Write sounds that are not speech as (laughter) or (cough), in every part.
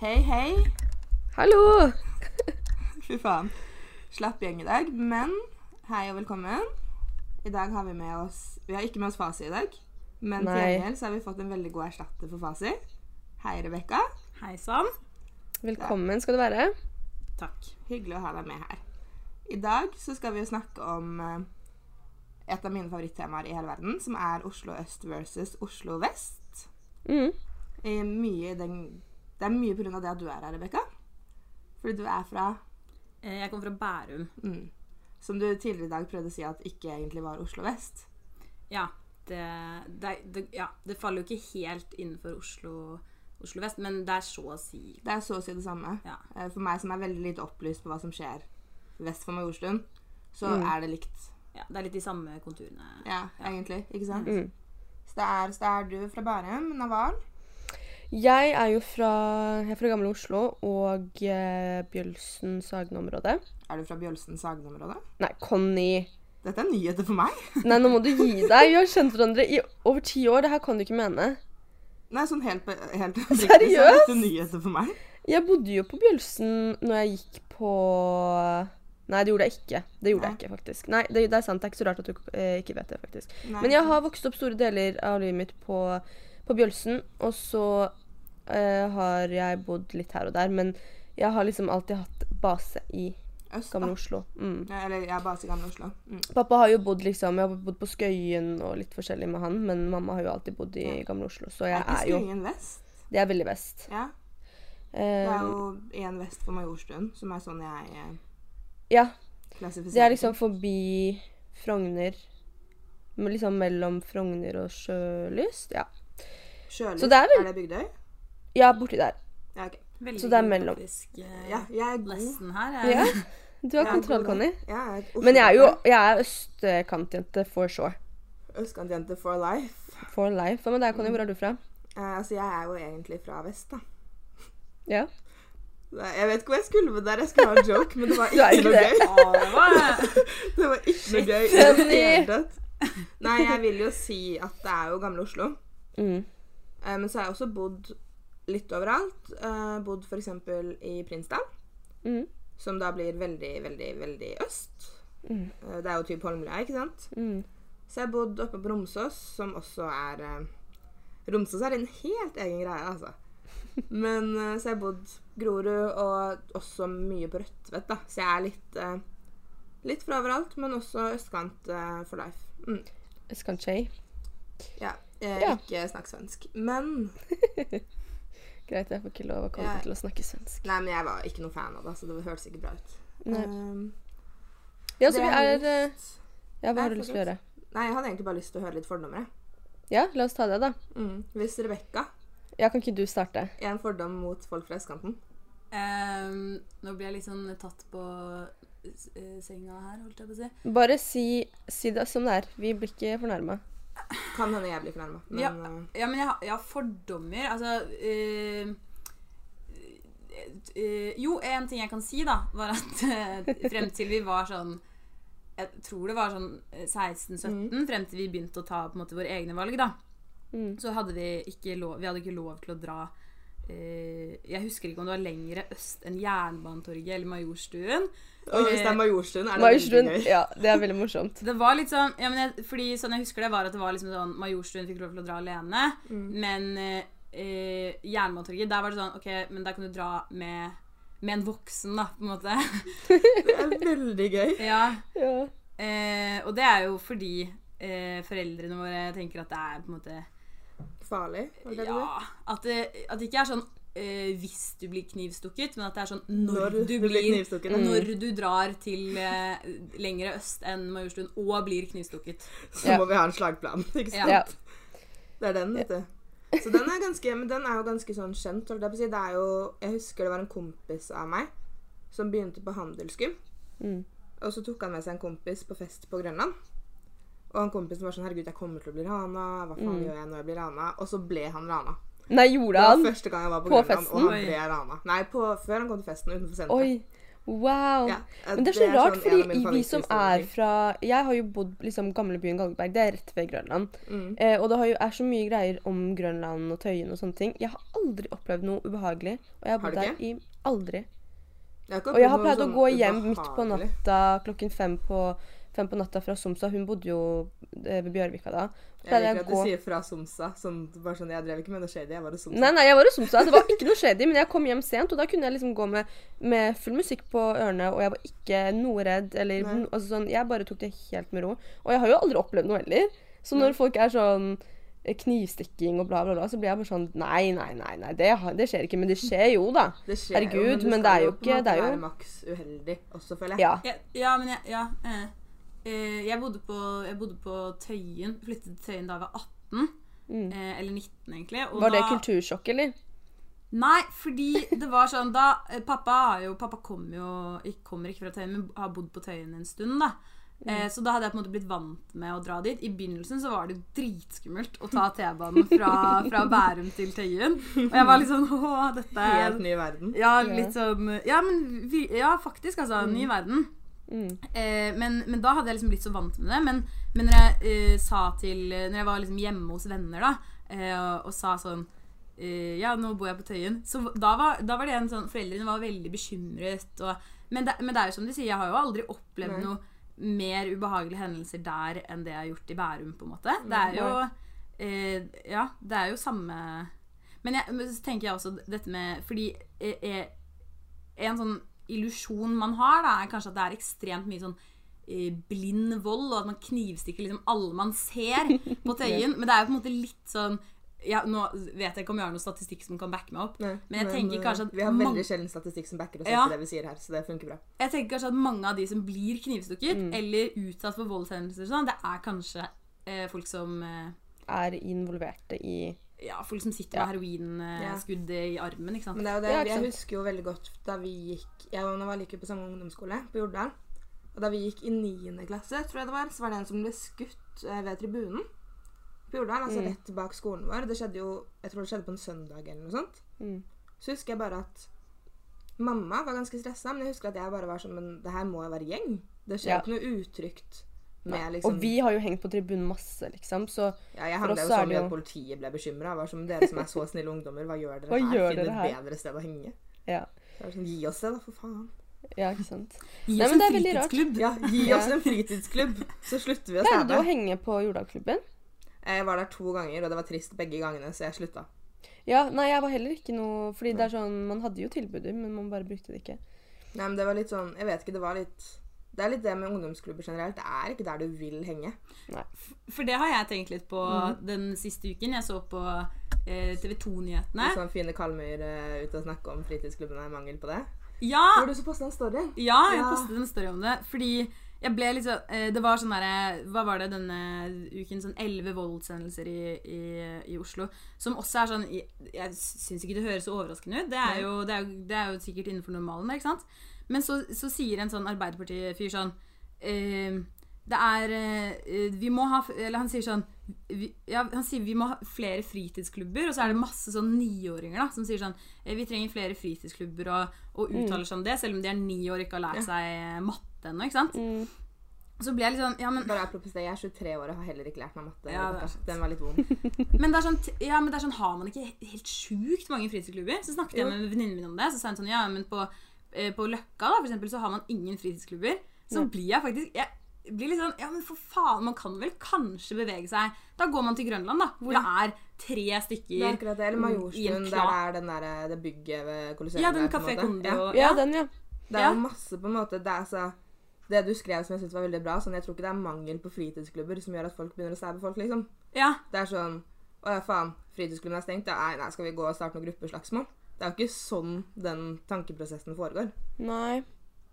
Hei, hei. Hallo! Fy faen. Slapp gjeng i dag, men hei og velkommen. I dag har vi med oss Vi har ikke med oss Fasi i dag, men til gjengjeld så har vi fått en veldig god erstatter for Fasi. Hei, Rebekka. Hei sann. Velkommen skal du være. Takk. Hyggelig å ha deg med her. I dag så skal vi jo snakke om eh, et av mine favorittemaer i hele verden, som er Oslo øst versus Oslo vest. Mm. I mye i den, det er mye pga. det at du er her, Rebekka. Fordi du er fra Eh, Jeg kommer fra Bærum. mm, Som du tidligere i dag prøvde å si at ikke egentlig var Oslo vest. Ja. Det, det, det, ja, det faller jo ikke helt innenfor Oslo, Oslo vest, men det er så å si Det er så å si det samme. Ja. Eh, For meg som er veldig lite opplyst på hva som skjer vest for Majorstuen, så Mm. er det likt. ja, Det er litt de samme konturene. Ja, egentlig. Ikke sant? Mm. Så, det er, så det er du fra Bærum, Naval. Jeg er jo fra, jeg er fra Gamle Oslo og eh, Bjølsen Sagen-området. Er du fra Bjølsen Sagen-området? Nei, Conny. Dette er nyheter for meg. (laughs) Nei, nå må du gi deg. Vi har kjent hverandre i over ti år. Det her kan du ikke mene. Nei, sånn helt, helt (laughs) Seriøst? Dette er nyheter for meg. Jeg bodde jo på Bjølsen når jeg gikk på Nei, det gjorde jeg ikke. Det gjorde Nei. jeg ikke, faktisk. Nei, det, det er sant. Det er ikke så rart at du eh, ikke vet det, faktisk. Nei. Men jeg har vokst opp store deler av livet mitt på, på Bjølsen, og så eh, har jeg bodd litt her og der. Men jeg har liksom alltid hatt base i Øst, Gamle. Oslo. Mm. Ja, eller jeg er base i Gamle Oslo. Mm. Pappa har jo bodd liksom, jeg har bodd på Skøyen og litt forskjellig med han, men mamma har jo alltid bodd i Ja. Gamle Oslo, så jeg Er er jo er ikke Skøyen vest? Det er veldig vest. Ja. Det er Eh, jo en vest for Majorstuen, som er sånn jeg eh, ja. klassifiserer Det er liksom forbi Frogner Liksom mellom Frogner og Sjølyst. Ja. Sjølyst. Er det Bygdøy? Ja, borti der. Ja, okay. Veldig Så det er mellom. Faktisk, eh, Ja, jeg er god. Her. jeg. Ja. Du har Jeg kontroll. Conny. Men jeg er jo jeg er østkantjente for sure. Østkantjente for life. For life. Hva med deg, Conny? Hvor er du fra? Uh, altså, jeg er jo egentlig fra vest, da. Ja. Nei, Jeg vet ikke hvor jeg skulle med der. Jeg skulle ha en joke, men det var (laughs) ikke ikke noe det. gøy. Det var (laughs) Det var ikke noe gøy i det hele tatt. Nei, jeg vil jo si at det er jo Gamle Oslo. Mm. Eh, Men så har jeg også bodd litt overalt. Uh, bodd f.eks. i Prinsdal, Mm. som da blir veldig, veldig, veldig øst. Mm. Eh, Det er jo typ Holmlia, ikke sant? Mm. Så jeg har bodd oppe på Romsås, som også er uh, Romsås er en helt egen greie, altså. (laughs) Men uh, så jeg har bodd Grorud og også mye på Rødtvet, da. Så jeg er litt uh, Litt fra overalt, men også østkant for life. Mm. Escanchay. Ja. Eh, Ja. Ikke snakk svensk. Men (laughs) Greit, jeg får ikke lov å komme Ja. til å snakke svensk. Nei, men jeg var ikke noe fan av det, så det hørtes ikke bra ut. Nei. Um, Ja, så vi er eh, lyst- Ja, hva Nei, har du lyst til å gjøre? Nei, jeg hadde egentlig bare lyst til å høre litt fordommer. jeg. Ja, la oss ta det, da. Mm. Hvis Rebekka Ja, kan ikke du starte? er en fordom mot folk fra østkanten Um, Nå blir jeg litt sånn tatt på eh, senga her, holdt jeg på å si. Bare si, si det som det er. Vi blir ikke fornærma. Kan hende jeg blir fornærma, men Ja. eh, Ja, men jeg, jeg har fordommer. Altså øh, øh, Jo, en ting jeg kan si, da, var at øh, (laughs) frem til vi var sånn Jeg tror det var sånn eh, 16-17, frem til vi begynte å ta på en måte våre egne valg, da. Mm. Så hadde vi ikke lov Vi hadde ikke lov til å dra Jeg husker ikke om det var lengre øst enn Jernbanetorget eller Majorstuen. Og hvis det er Majorstuen, er det Majorstuen. veldig gøy. Ja, det er veldig morsomt. (laughs) Det var litt sånn ja, men jeg, Fordi sånn jeg husker det var at det var liksom sånn Majorstuen fikk lov til å dra alene. Men eh, eh, Jernbanetorget, der var det sånn OK, men der kan du dra med, med en voksen, da, på en måte. (laughs) Det er (laughs) veldig gøy. ja. Ja. Eh, og det er jo fordi eh, foreldrene våre tenker at det er på en måte Farlig. Det ja. det? At det, at det ikke er sånn eh, hvis du blir knivstukket, men at det er sånn når, Når du blir, knivstukket. Når du drar til eh, lengre øst enn Majorstuen og blir knivstukket. Så Ja. må vi ha en slagplan. (laughs) Ikke sant? ja. Det er den, vet du. Så den er, ganske, men den er jo ganske sånn kjent. holdt Jeg på å si. Det er jo, jeg husker det var en kompis av meg som begynte på handelsgym. Mm. Og så tok han med seg en kompis på fest på Grønland. Og han kompisen var sånn 'Herregud, jeg kommer til å bli rana. Hva faen Mm. gjør jeg når jeg blir rana?' Og så ble han rana. Nei, gjorde Det var han? første gang jeg var på, På Grønland, festen? og han ble rana. Nei, på, før han kom til festen utenfor senteret. Oi. Wow. Ja, eh, Men det er så rart, sånn fordi vi som er fra Jeg har jo bodd liksom gamlebyen Galgeberg, det er rett ved Grønland. Mm. Eh, og det har jo, er så mye greier om Grønland og Tøyen og sånne ting. Jeg har aldri opplevd noe ubehagelig. Og jeg har bodd der i aldri. Jeg Og jeg har pleid å sånn gå hjem midt på natta klokken fem på, fem på natta fra Somsa. Hun bodde jo eh, ved Bjørvika da. Så Jeg liker at du gå- sier fra Somsa. Sånn, bare sånn, jeg drev ikke med noe shady, jeg var i Somsa. Nei, nei, jeg var i Somsa. Det var ikke noe shady, men jeg kom hjem sent, og da kunne jeg liksom gå med, med full musikk på ørene, og jeg var ikke noe redd, eller altså sånn, Jeg bare tok det helt med ro. Og jeg har jo aldri opplevd noe heller. Så når folk er sånn eh, knivstikking og bla, bla, bla, så blir jeg bare sånn Nei, nei, nei, nei det, det skjer ikke. Men det skjer jo, da. (laughs) Det skjer Herregud, jo, men det det er jo ikke- det er jo- maks uheldig også, føler jeg. Ja. Ja, ja men jeg, ja, eh, eh, jeg, bodde på, jeg bodde på Tøyen. Flyttet til Tøyen da jeg var 18. Mm. Eh, eller 19, egentlig. og Var det da- kultursjokk, eller? Nei, fordi det var sånn da eh, Pappa, har jo, pappa kom jo, ikke- kommer ikke fra Tøyen, men har bodd på Tøyen en stund. da eh, Så da hadde jeg på en måte blitt vant med å dra dit. I begynnelsen så var det dritskummelt å ta T-banen fra, fra Bærum til Tøyen. Og jeg var litt sånn Å, dette er Helt ny verden. Ja, litt sånn Ja, men ja, faktisk, altså. Ny verden. Mm. Eh, men, men da hadde jeg liksom blitt så vant med det. Men, men når jeg eh, sa til Når jeg var liksom hjemme hos venner da eh, og, og sa sånn eh, Ja, nå bor jeg på Tøyen. Så da var, da var det en sånn Foreldrene var veldig bekymret. Og, men, det, men det er jo som de sier, jeg har jo aldri opplevd Nei. noe mer ubehagelige hendelser der enn det jeg har gjort i Bærum, på en måte. Det er jo Ja, det er jo samme Men, jeg, men så tenker jeg også dette med Fordi en sånn illusjon man har, da, er kanskje at det er ekstremt mye sånn eh, blind vold, og at man knivstikker liksom alle man ser (laughs) på Tøyen. Men det er jo på en måte litt sånn ja, Nå vet jeg ikke om jeg har noen statistikk som kan backe meg opp. Nei, Men jeg tenker eh, kanskje at Vi har veldig sjelden statistikk som backer oss Ja. opp på det vi sier her, så det funker bra. Jeg tenker kanskje at mange av de som blir knivstukket Mm. eller utsatt for voldshendelser, sånn, det er kanskje eh, folk som eh, Er involverte i ja, folk som sitter Ja. med ja. i armen. ikke sant? Men det er jo det, Ja, jeg husker jo veldig godt da vi gikk Jeg og gikk jo på samme ungdomsskole, på Jordal. Og da vi gikk i niende klasse, tror jeg det var, så var det en som ble skutt eh, ved tribunen. På Jordal, altså Mm. rett bak skolen vår. Det skjedde jo Jeg tror det skjedde på en søndag eller noe sånt. mm. Så husker jeg bare at mamma var ganske stressa, men jeg husker at jeg bare var sånn Men det her må jo være gjeng. Det skjer jo Ja. ikke noe utrygt med liksom Og vi har jo hengt på tribunen masse, liksom, så Ja, jeg For handla jo så sånn jo- at politiet ble bekymra. Var som dere som er så snille ungdommer, hva gjør dere Hva her? gjør Finn dere et her? bedre sted å henge. ja. Sånn, Gi oss det, da, for faen. Ja, ikke sant. Gi Nei, oss men en fritidsklubb. Ja, gi oss en fritidsklubb, så slutter vi å Pleide du å henge på Jordalklubben? Jeg var der to ganger, og det var trist begge gangene, så jeg slutta. Ja, nei, jeg var heller ikke noe Fordi det er sånn Man hadde jo tilbudet, men man bare brukte det ikke. Nei, men det var litt sånn Jeg vet ikke, det var litt Det er litt det med ungdomsklubber generelt. Det er ikke der du vil henge. For det har jeg tenkt litt på mm. den siste uken. Jeg så på eh, TV 2-nyhetene. Litt sånn fine Kalmyr uh, ute og snakke om fritidsklubben er mangel på det. Ja! Var du så postet en story? Ja, jeg Ja. postet en story om det. Fordi jeg ble litt sånn eh, Det var sånn derre Hva var det denne uken? Sånn elleve voldshendelser i, i, i Oslo. Som også er sånn Jeg, jeg syns ikke det høres så overraskende ut. Det er jo, det er, det er jo sikkert innenfor normalen, ikke sant? Men så, så sier en sånn Arbeiderparti-fyr sånn eh, Det er eh, Vi må ha Eller han sier sånn vi, ja, han sier vi må ha flere fritidsklubber, og så er det masse sånn niåringer da, som sier sånn eh, Vi trenger flere fritidsklubber, og, og uttaler seg om det, selv om de er ni år og ikke har lært seg matte ennå. ikke sant? Mm. Så ble jeg litt sånn Ja, men, Bare apropos det, jeg er 23 år og har heller ikke lært meg matte. Ja. Den var litt vond. (laughs) men, det er sånn, ja, men det er sånn Har man ikke helt sjukt mange fritidsklubber? Så snakket jeg med venninnen min om det. Så sa hun sånn Ja, men på, eh, på Løkka da, for eksempel, så har man ingen fritidsklubber. Så Ja. blir jeg faktisk jeg blir litt sånn Ja, men for faen, man kan vel kanskje bevege seg Da går man til Grønland, da, hvor det er tre Det er stykker akkurat det. Eller Majorstuen, der det er den der, det bygget ved Colosseum. Ja, den Kafé. Kondi Ja. Ja, den, ja. Det er Ja. masse på en måte Det, er, altså, det du skrev som jeg syntes var veldig bra, sånn jeg tror ikke det er mangel på fritidsklubber som gjør at folk begynner å stabbe folk, liksom. ja. Det er sånn Å ja, faen, fritidsklubben er stengt. Ja, nei, nei, skal vi gå og starte noe gruppeslagsmål? Det er jo ikke sånn den tankeprosessen foregår. Nei.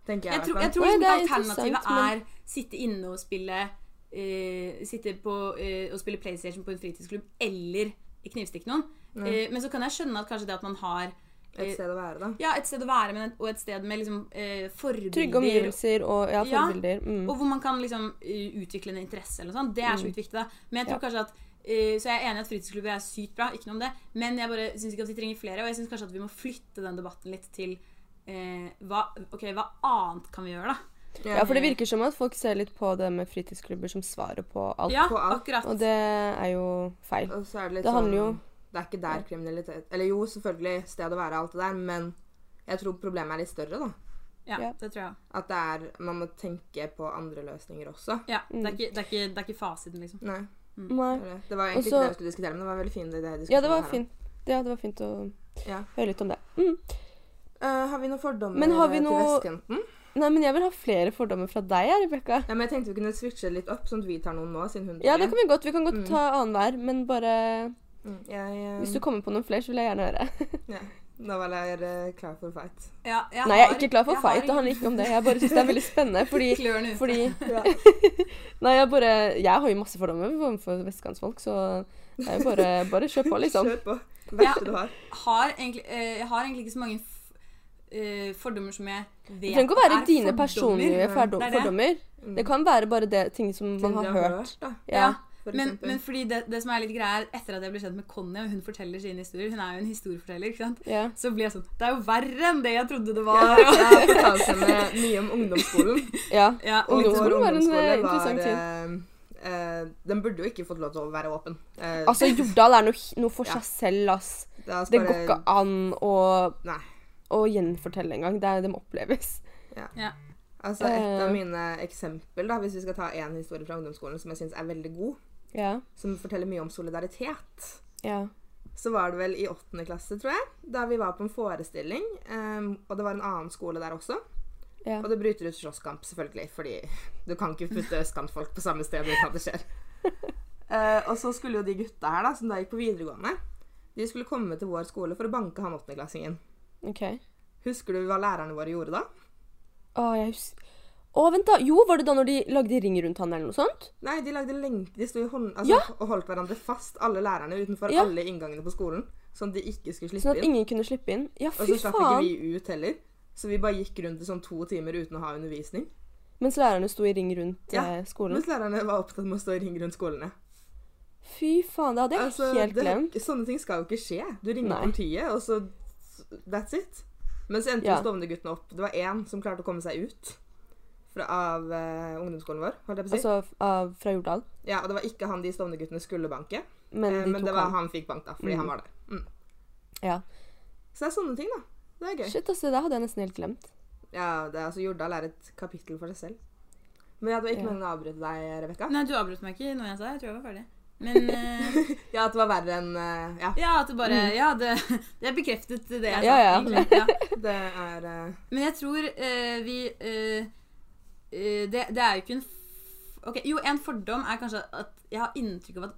Tenker jeg, Jeg tror, jeg tror Nei, liksom er alternativet er sitte inne og spille uh, Sitte på, uh, og spille PlayStation på en fritidsklubb eller knivstikke noen. Uh, men så kan jeg skjønne at kanskje det at man har Et sted å være, da. ja, et sted å være men, og et sted med liksom, eh, forbilder. Trygge omgivelser og ja, Ja. forbilder. Mm. Og hvor man kan liksom utvikle en interesse eller noe sånt. Det er så viktig. da Men jeg tror Ja. kanskje at eh, Så jeg er enig i at fritidsklubber er sykt bra, ikke noe om det. Men jeg bare syns ikke at vi trenger flere. Og jeg syns kanskje at vi må flytte den debatten litt til uh, hva, okay, hva annet kan vi gjøre, da? Ja, for det virker som at folk ser litt på det med fritidsklubber som svaret på alt. Ja, på alt. akkurat. Og det er jo feil. Og så er det litt Det handler jo- sånn Det er ikke der kriminalitet Eller jo, selvfølgelig sted å være, alt det der, men jeg tror problemet er litt større, da. Ja, Ja. det tror jeg. At det er Man må tenke på andre løsninger også. Ja, det, er ikke, det, er ikke, det er ikke fasiten, liksom. Nei. Nei. Det, var egentlig Også, ikke det vi skulle diskutere, men det var veldig fint det Ja, det var her, fint. Ja, det var fint å Ja. høre litt om det. Mm. Uh, har vi noen fordommer vi noe... til vestkanten? Nei, men jeg vil ha flere fordommer fra deg, Rebekka. Ja, men jeg tenkte vi kunne switche litt opp, sånn at vi tar noen nå, siden hun Ja, det kan vi godt. Vi kan godt Mm. ta annenhver, men bare Mm, jeg, eh, Hvis du kommer på noen flere, så vil jeg gjerne høre. ja. (laughs) Nå var jeg eh, klar for fight. Ja, jeg Nei, jeg er har- ikke klar for jeg har fight. Det handler ikke om det. Jeg bare syns det er veldig spennende, fordi (laughs) Klørne ute. Fordi (laughs) (laughs) Nei, jeg bare Jeg har jo masse fordommer overfor vestkantsfolk, så det er jo bare Bare kjør på, liksom. Kjør på. Verste du har. har egentlig, eh, jeg har egentlig ikke så mange f eh, fordommer som jeg vet er fordommer. Det trenger ikke å være er dine fordommer. personlige fordommer. Det er det. fordommer. Det kan være bare det ting som man har hørt. hørt. Ja, Ja. For Men, eksempel. men fordi det, det som er litt greia, er etter at jeg ble kjent med Conny, og hun forteller sine historier Hun er jo en historieforteller, ikke sant? Yeah. Så blir jeg sånn Det er jo verre enn det jeg trodde det (laughs) ja, var. jeg har fortalt henne (laughs) mye om ungdomsskolen. ja. Ja, Ungdomsskolen var en, eh, interessant tid. eh, den burde jo ikke fått lov til å være åpen. Uh, Altså, Jordal er noe, noe for Ja. seg selv, ass. det, Det bare- går ikke an å, å gjenfortelle engang. Det det må oppleves. Altså, et av mine eksempel, da, hvis vi skal ta én historie fra ungdomsskolen som jeg syns er veldig god, Ja. som forteller mye om solidaritet, Ja. så var det vel i åttende klasse, tror jeg, da vi var på en forestilling, Um, og det var en annen skole der også. Ja. Og det bryter ut slåsskamp, selvfølgelig, fordi du kan ikke putte østkantfolk på samme sted uten at det skjer. Uh, (laughs) og så skulle jo de gutta her, da, som da gikk på videregående, de skulle komme til vår skole for å banke han åttendeklassingen. Okay. Husker du hva lærerne våre gjorde da? Å, jeg husker Å, vent, da. Jo, var det da når de lagde ring rundt han eller noe sånt? Nei, de lagde lenke De sto i hånd, altså, Ja. og holdt hverandre fast, alle lærerne, utenfor Ja. alle inngangene på skolen. Sånn at de ikke skulle slippe inn. Sånn at ingen kunne slippe inn? Ja, fy faen. Og så slapp ikke vi ut heller. Så vi bare gikk rundt i sånn to timer uten å ha undervisning. Mens lærerne sto i ring rundt Ja, eh, skolen? Mens lærerne var opptatt med å stå i ring rundt skolene. Fy faen, det hadde jeg Altså, helt det- glemt. Sånne ting skal jo ikke skje. Du ringer Nei. politiet, og så That's it. Men så endte Ja. Stovner-guttene opp. Det var én som klarte å komme seg ut fra, av uh, ungdomsskolen vår. holdt jeg på å si. Altså av, fra Jordal. Ja, og det var ikke han de Stovner-guttene skulle banke, Men eh, de men det var han. han fikk bank, da, fordi Mm. han var der. Mm. Ja. Så det er sånne ting, da. Det er gøy. Shit, altså, det hadde jeg nesten helt glemt. Ja, det er, altså Jordal er et kapittel for seg selv. Men jeg hadde ikke Ja. meningen å avbryte deg, Rebekka. Nei, du avbrøt meg ikke når jeg sa jeg tror jeg var ferdig. Men uh, (laughs) Ja, at det var verre enn uh, Ja, ja, at det bare Ja, det, (laughs) det bekreftet det jeg sa, Mm. Ja, ja. egentlig. Ja. (laughs) det er uh, Men jeg tror eh, vi eh, eh, det, det er jo ikke en f Ok, Jo, en fordom er kanskje at jeg har inntrykk av at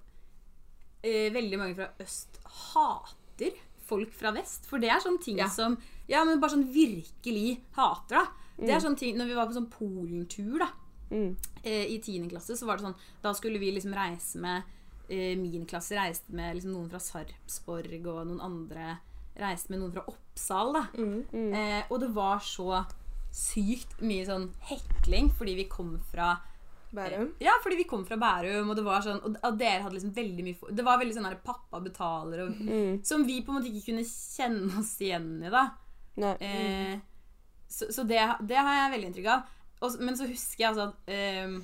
uh, veldig mange fra øst hater folk fra vest. For det er sånne ting Ja. som Ja, men bare sånn virkelig hater, da. Det Mm. er sånne ting Når vi var på sånn Polentur, da, Mm. eh, i 10. klasse, så var det sånn Da skulle vi liksom reise med eh, Min klasse reiste med liksom noen fra Sarpsborg, og noen andre reiste med noen fra Oppsal, da. mm. Mm. Eh, og det var så sykt mye sånn hekling fordi vi kom fra Bærum. Ja, fordi vi kom fra Bærum, og det var sånn Og dere hadde liksom veldig mye for- Det var veldig sånn her pappa betaler og Mm. Som vi på en måte ikke kunne kjenne oss igjen i, da. Eh, så så det, det har jeg veldig inntrykk av. Og, men så husker jeg altså at eh,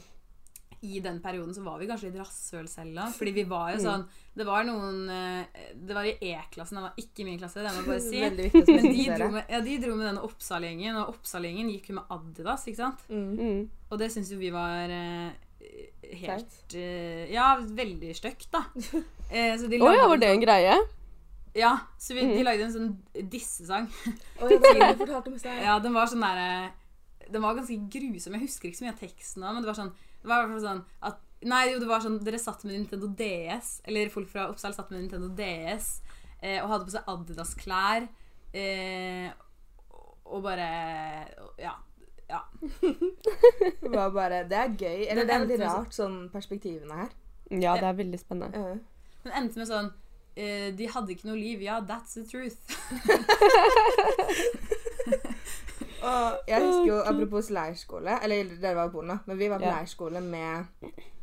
i den perioden så var vi kanskje litt rasshøl selv òg. Fordi vi var jo Mm. sånn Det var noen eh, Det var i E-klassen, det var ikke min klasse, det må jeg bare si. Men de dro, med, ja, de dro med denne Oppsal-gjengen, og Oppsal-gjengen gikk jo med Adidas, ikke sant? Mm. Mm. Og det syns jo vi var eh, helt eh, Ja, veldig stygt, da. (laughs) Eh, så de Å ja, var det en greie? Ja, så vi, de Mm. lagde en sånn dissesang. Å, ja. (laughs) Ja, den var sånn derre Den var ganske grusom. Jeg husker ikke så mye av teksten men det var sånn Det var i hvert fall sånn at Nei, jo, det var sånn Dere satt med Nintendo DS, eller folk fra Oppsal satt med Nintendo DS eh, og hadde på seg Adidas-klær. Eh, og bare Ja. ja. Det var bare Det er gøy. Eller Det det er veldig rart, sånn perspektivene her. Ja, det er veldig spennende. Eh, Den endte med sånn eh, De hadde ikke noe liv. Ja, that's the truth. (laughs) Jeg husker jo, apropos leirskole Eller dere var på Polen, da, men vi var på Ja. leirskole med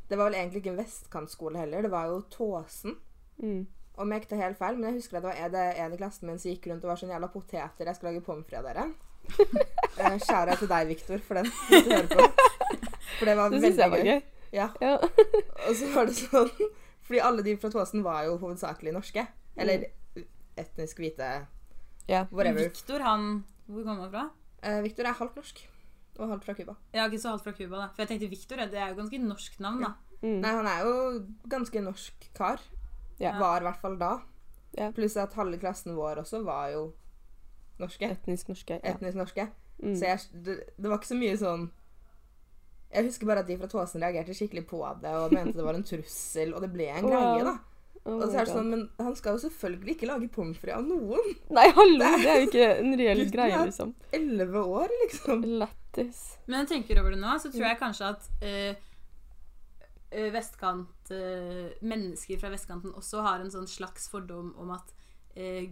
Det var vel egentlig ikke en vestkantskole heller. Det var jo Tåsen. Mm. om jeg ikke tar helt feil, men jeg husker at det var en- i klassen min som gikk rundt og var sånn jævla poteter, jeg skal lage pommes frites av dere. (laughs) Eh, Skjæra til deg, Viktor, for den. (laughs) Hvis du hører på. For det var Det veldig var gøy. gøy. Ja. Ja. (laughs) Og så var det sånn Fordi alle de fra Tåsen var jo hovedsakelig norske. Eller etnisk hvite. ja. Whatever. Victor, han Hvor kommer han fra? Eh, Victor er halvt norsk. Og halvt fra Cuba. Ja, ikke så halvt fra Cuba, da. For jeg tenkte Victor, det er jo ganske norsk navn, da. Mm. Nei, han er jo ganske norsk kar. Ja. Var i hvert fall da. Ja. Pluss at halve klassen vår også var jo norske. Etnisk norske. Ja. Etnisk norske. Mm. Så jeg, det, det var ikke så mye sånn Jeg husker bare at de fra Tåsen reagerte skikkelig på det og mente det var en trussel, og det ble en greie, da. Oh Og så er det sånn, Men han skal jo selvfølgelig ikke lage pommes frites av noen. (laughs) Nei, hallo! Det er jo ikke en reell greie, liksom. Elleve år, liksom. Lættis. Men jeg tenker over det nå, så tror jeg kanskje at eh, eh, vestkant eh, Mennesker fra vestkanten også har en sånn slags fordom om at eh,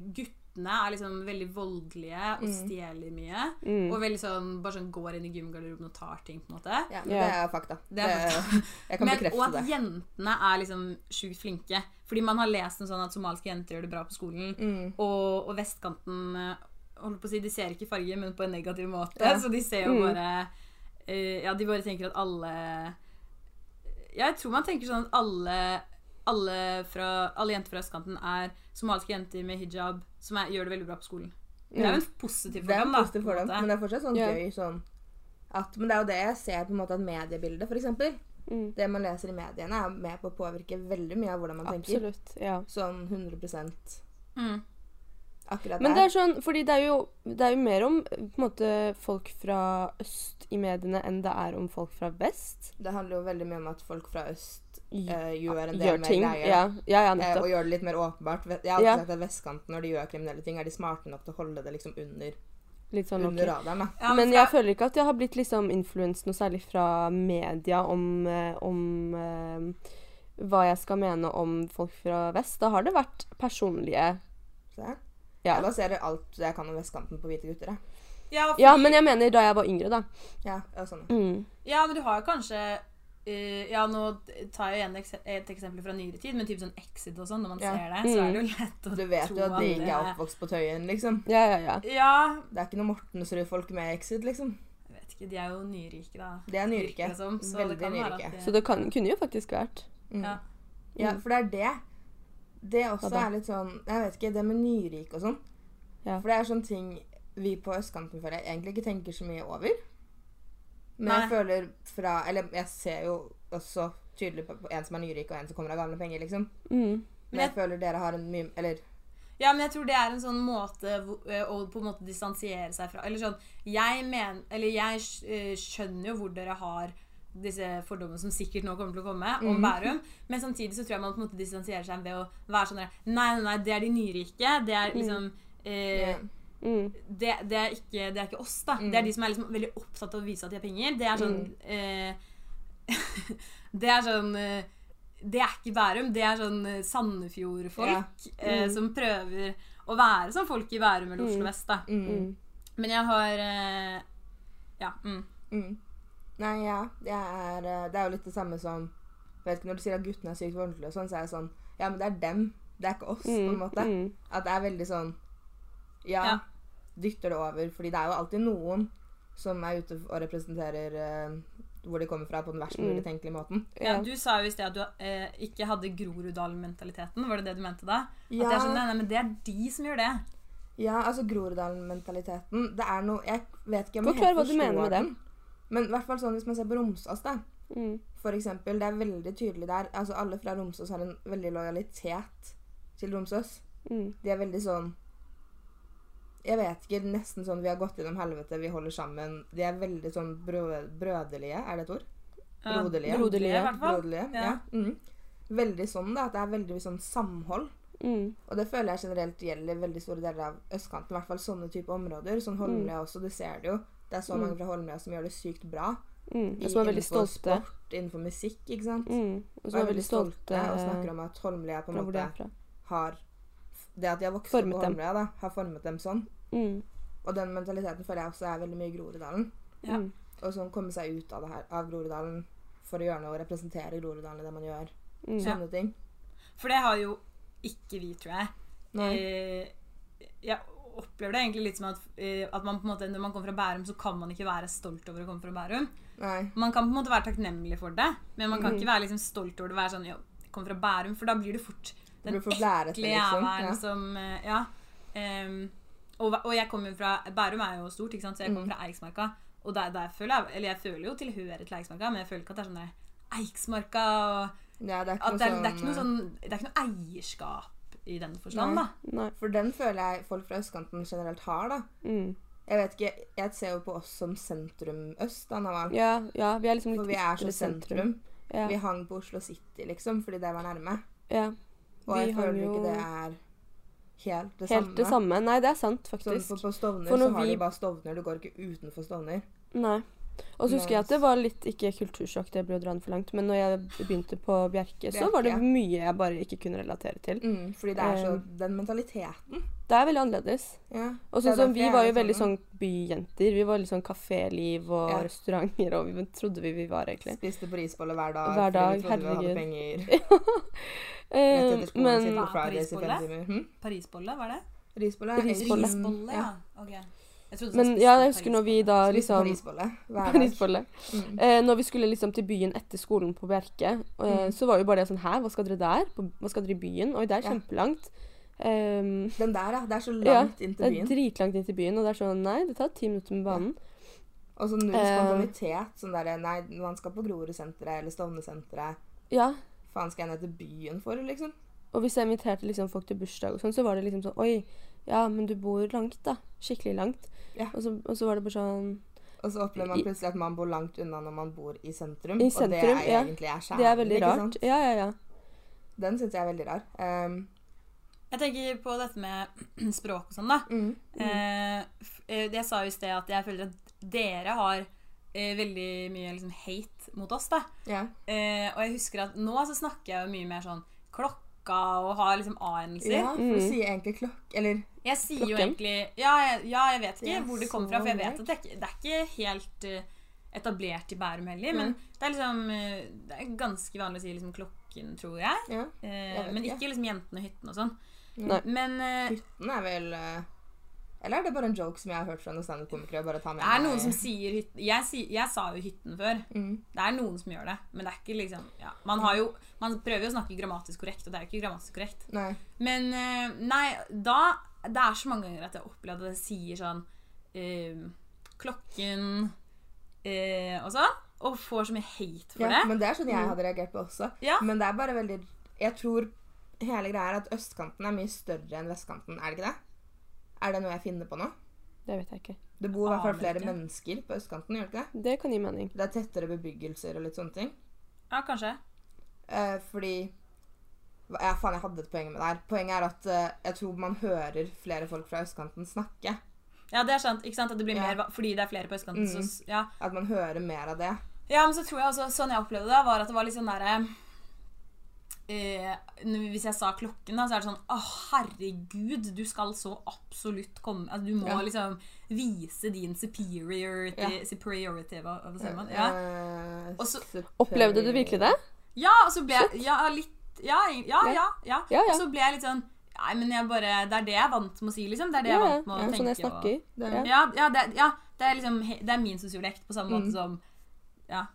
guttene er liksom veldig voldelige og Mm. stjeler mye. Mm. Og veldig sånn bare sånn går inn i gymgarderoben og tar ting, på en måte. Ja, men Ja. det er fakta. Det er (laughs) Jeg kan Men, og at det. jentene er liksom sjukt flinke. Fordi man har lest en sånn at somaliske jenter gjør det bra på skolen. Mm. Og, og vestkanten holder holdt på å si, De ser ikke farger, men på en negativ måte. Ja. Så de ser jo Mm. bare uh, Ja, de bare tenker at alle ja, Jeg tror man tenker sånn at alle alle, fra, alle jenter fra østkanten er somaliske jenter med hijab som er, gjør det veldig bra på skolen. Det er jo en positiv er en positiv da. på en fordom, måte. men det er fortsatt sånn yeah. gøy sånn at, Men det er jo det jeg ser på en måte at mediebildet, eksempel. Mm. Det man leser i mediene, er med på å påvirke veldig mye av hvordan man tenker. Absolutt. Ja. Sånn 100 Mm. akkurat Men det er sånn, fordi det er jo, det er jo mer om på en måte, folk fra øst i mediene enn det er om folk fra vest. Det handler jo veldig mye om at folk fra øst eh, gjør en del Gjør mer ting. greier. Ja, ja, ja eh, og gjør det litt mer åpenbart. Jeg har alltid Ja. sagt at vestkanten, når de gjør kriminelle ting, er de smarte nok til å holde det liksom under, Litt sånn under okay. radaren. da. Ja, Men jeg føler ikke at jeg har blitt liksom influenset noe særlig fra media om, eh, om eh, hva jeg skal mene om folk fra vest. Da har det vært personlige Se. Ja. Jeg baserer alt jeg kan om vestkanten på hvite gutter. jeg. ja, Ja, men jeg mener da jeg var yngre, da. Ja, ja, sånn. Mm. Ja, men du har jo kanskje eh, Ja, nå tar jeg igjen ekse- et eksempel fra nyere tid, men typ sånn Exit og sånn, når man Ja. ser det, så er Mm. det jo lett å tro Du vet jo at de ikke er oppvokst på Tøyen, liksom. Ja, ja, ja. Ja, Det er ikke noe Mortensrud-folk med Exit, liksom. jeg vet ikke, de er jo nyrike, da. De er nyrike. Liksom, så Veldig det kan være nyrike. at de- Så det kan, kunne jo faktisk vært. Mm. Ja. Ja, for det er det. Det også er litt sånn Jeg vet ikke, det med nyrike og sånn. Ja. For det er sånne ting vi på østkanten føler jeg egentlig ikke tenker så mye over. Men Nei. jeg føler fra Eller jeg ser jo også tydelig på, en som er nyrik, og en som kommer av gamle penger, liksom. Mm. Men jeg føler dere har en mye Eller Ja, men jeg tror det er en sånn måte eh, å på en måte distansiere seg fra Eller sånn Jeg mener eller jeg eh, skjønner jo hvor dere har disse fordommene som sikkert nå kommer til å komme, om mm. Bærum. Men samtidig så tror jeg man på en måte distansierer seg ved å være sånn Nei, nei, nei, det er de nyrike. Det er liksom eh, ja. Mm. det, det, er ikke, det er ikke oss, da. Mm. Det er de som er liksom veldig opptatt av å vise at de har penger. Det er sånn eh, (laughs) Det er sånn eh, Det er ikke Bærum. Det er sånn eh, Sandefjord-folk Ja. eh, Mm. som prøver å være som folk i Bærum eller Oslo Mm. vest, da. Mm. Mm. Men jeg har eh, Ja. Mm. Mm. Nei, ja. Det er, eh, det er jo litt det samme som vet ikke, Når du sier at guttene er sykt voldelige, sånn, så er det sånn Ja, men det er dem. Det er ikke oss, på en Mm. måte. Mm. At det er veldig sånn Ja, Ja. dytter det over. Fordi det er jo alltid noen som er ute og representerer eh, hvor de kommer fra, på den verst mulig Mm. tenkelige måten. Ja, Ja. du sa jo i sted at du eh, ikke hadde Groruddalen-mentaliteten. Var det det du mente da? Ja, At jeg skjønner, nei, men det er de som gjør det. ja altså Groruddalen-mentaliteten Det er noe Jeg vet ikke om jeg helt forstår med den. Men i hvert fall sånn hvis man ser på Romsås, da. Mm. For eksempel. Det er veldig tydelig der. Altså Alle fra Romsås har en veldig lojalitet til Romsås. Mm. De er veldig sånn Jeg vet ikke, nesten sånn vi har gått gjennom helvete, vi holder sammen. De er veldig sånn brø brøderlige, er det et ord? Broderlige. Broderlige, i hvert fall. Broderlige, Ja. ja. Mm. Veldig sånn, da. At det er veldig sånn samhold. Mm. Og det føler jeg generelt gjelder veldig store deler av østkanten. I hvert fall sånne type områder. Sånn Holmlia også, du ser det jo. Det er så Mm. mange fra Holmlia som gjør det sykt bra. Mm. Og som er veldig innenfor stolte. Sport, innenfor musikk, ikke sant. Mm. Og som er veldig stolte og snakker om at Holmlia på en måte har Det at de har vokst Formet opp på dem. Holmlia, da, har formet dem sånn. Mm. Og den mentaliteten føler jeg også er veldig mye i Groruddalen. Ja. Mm. Og sånn komme seg ut av det her, av Groruddalen for å gjøre noe og representere Groruddalen i det man gjør. Mm. Sånne ting. For det har jo ikke vi, tror jeg. Nei. Eh, jeg opplever det egentlig litt som at, eh, at man på en måte, når man kommer fra Bærum, så kan man ikke være stolt over å komme fra Bærum. Nei. Man kan på en måte være takknemlig for det, men man Mm. kan ikke være liksom stolt over det. Være sånn, jo, kom fra Bærum, For da blir det fort den ekle liksom. jævelen Ja. som eh, Ja. Um, og, og jeg kommer fra Bærum er jo stort, ikke sant? så jeg kommer Mm. fra Eiksmarka. Og der, der føler jeg Eller jeg føler jo tilhørighet til Eiksmarka, men jeg føler ikke at det er sånn der Eiksmarka og Ja, det er ikke at det, er, det, er ikke noe sånn sånn, det er ikke noe eierskap i den forstand, Nei. da. Nei. For den føler jeg folk fra østkanten generelt har, da. Mm. Jeg vet ikke, jeg ser jo på oss som sentrum øst, da, Naval. Ja, ja, vi er liksom For vi er så sentrum. sentrum. Ja. Vi hang på Oslo City, liksom, fordi det var nærme. ja. Og jeg føler jo ikke det er helt det Helt samme. det samme. Nei, det er sant, Sånn, faktisk. for på Stovner For så har vi- de bare Stovner, du går ikke utenfor Stovner. Nei. Og så husker jeg at det var litt Ikke kultursjokk, det ble å dra den for langt, men når jeg begynte på Bjerke, så var det mye jeg bare ikke kunne relatere til. Mm, fordi det er så Eh. Den mentaliteten. Det er veldig annerledes. Ja. Og sånn som Vi var jo veldig sånn, sånn byjenter. Vi var litt sånn kaféliv og Ja. restauranter, og vi trodde vi vi var, egentlig. Spiste på risbolle hver dag. Hver dag, fordi vi trodde vi hadde penger. (laughs) Skolen men Parisbolle? Hm? Parisbolle, var det? Risbolle? Risbolle. Risbolle, ja. Ok. Jeg trodde du Men ja, jeg husker når vi da liksom Parisbolle. Parisbolle. Mm. Eh, når vi skulle liksom til byen etter skolen på Bjerke, eh, Mm. så var jo bare det sånn Hæ, hva skal dere der? Hva skal dere i byen? Oi, det er kjempelangt. Um, Den der, ja. Det er så Ja, langt inn det er dritlangt inn til byen, og det er sånn Nei, det tar ti minutter med banen. Og så null Eh. spontanitet. Sånn derre Nei, man skal på Grorudsenteret eller Stovnesenteret. Ja. Faen skal jeg ned til byen for, liksom? Og hvis jeg inviterte liksom folk til bursdag og sånn, så var det liksom sånn Oi, ja, men du bor langt, da. Skikkelig langt. Ja. Og, så, og så var det bare sånn Og så opplever man plutselig at man bor langt unna når man bor i sentrum. I sentrum og det er ja. egentlig er skjæren, Det er veldig rart. sant? Ja, ja, ja. Den syns jeg er veldig rar. Um, Jeg tenker på dette med (clears throat) språk og sånn, da. mm, Mm. eh, jeg sa jo i sted at jeg føler at dere har eh, veldig mye liksom, hate mot oss, da. Yeah. Eh, og jeg husker at nå så snakker jeg jo mye mer sånn klokka og har liksom a-endelser. ja, for du Mm. sier egentlig klokk... Eller Jeg sier jo egentlig ja jeg, ja, jeg vet ikke hvor det kommer fra, for jeg vet at det er det er ikke helt eh, etablert i Bærum heller. Men det er liksom eh, Det er ganske vanlig å si liksom klokken, tror jeg. ja. Eh, Jeg vet men ikke. liksom jentene og hytten og sånn. Men eh, Hytten er vel eh, Eller er det bare en joke som jeg har hørt fra noen standup-komikere? Bare ta med det er noen som sier hytten jeg, si- jeg sa jo hytten før. mm. Det er noen som gjør det, men det er ikke liksom ja. Man har jo Man prøver jo å snakke grammatisk korrekt, og det er jo ikke grammatisk korrekt. Nei. Men eh, nei, da Det er så mange ganger at jeg har opplevd at jeg sier sånn øh, Klokken øh, og sånn. Og får så mye hate for Ja, det. men det er sånn jeg hadde reagert på også. Ja. Men det er bare veldig Jeg tror hele greia er at østkanten er mye større enn vestkanten. Er det ikke det? Er det noe jeg finner på nå? Det vet jeg ikke. Det bor i hvert fall flere ikke. mennesker på østkanten, gjør det ikke det? Det kan gi mening. Det er tettere bebyggelser og litt sånne ting. Ja, kanskje. Eh, fordi Ja, faen, jeg hadde et poeng med det her. Poenget er at eh, jeg tror man hører flere folk fra østkanten snakke. Ja, det er sant. ikke sant? At det blir Ja. mer, Fordi det er flere på østkanten. Mm. Så, ja. At man hører mer av det. ja, men så tror jeg også Sånn jeg opplevde det, var at det var litt sånn derre eh, Hvis jeg sa klokken, da, så er det sånn Å, herregud, du skal så absolutt komme altså, Du må Ja. liksom vise din superiority, Ja. superiority hva, hva sier man? Ja. Eh, Og så- Opplevde du virkelig det? Ja, og så ble jeg ja, litt ja, ja, ja, ja, Ja, ja. Og så ble jeg litt sånn Nei, men jeg bare Det er det jeg er vant med å si, liksom. Det er det jeg er vant med å ja. tenke. Sånn jeg snakker. Det- Ja. Ja, ja, det, ja det, er liksom, det er min sosiolekt på samme måte Mm. som Ja.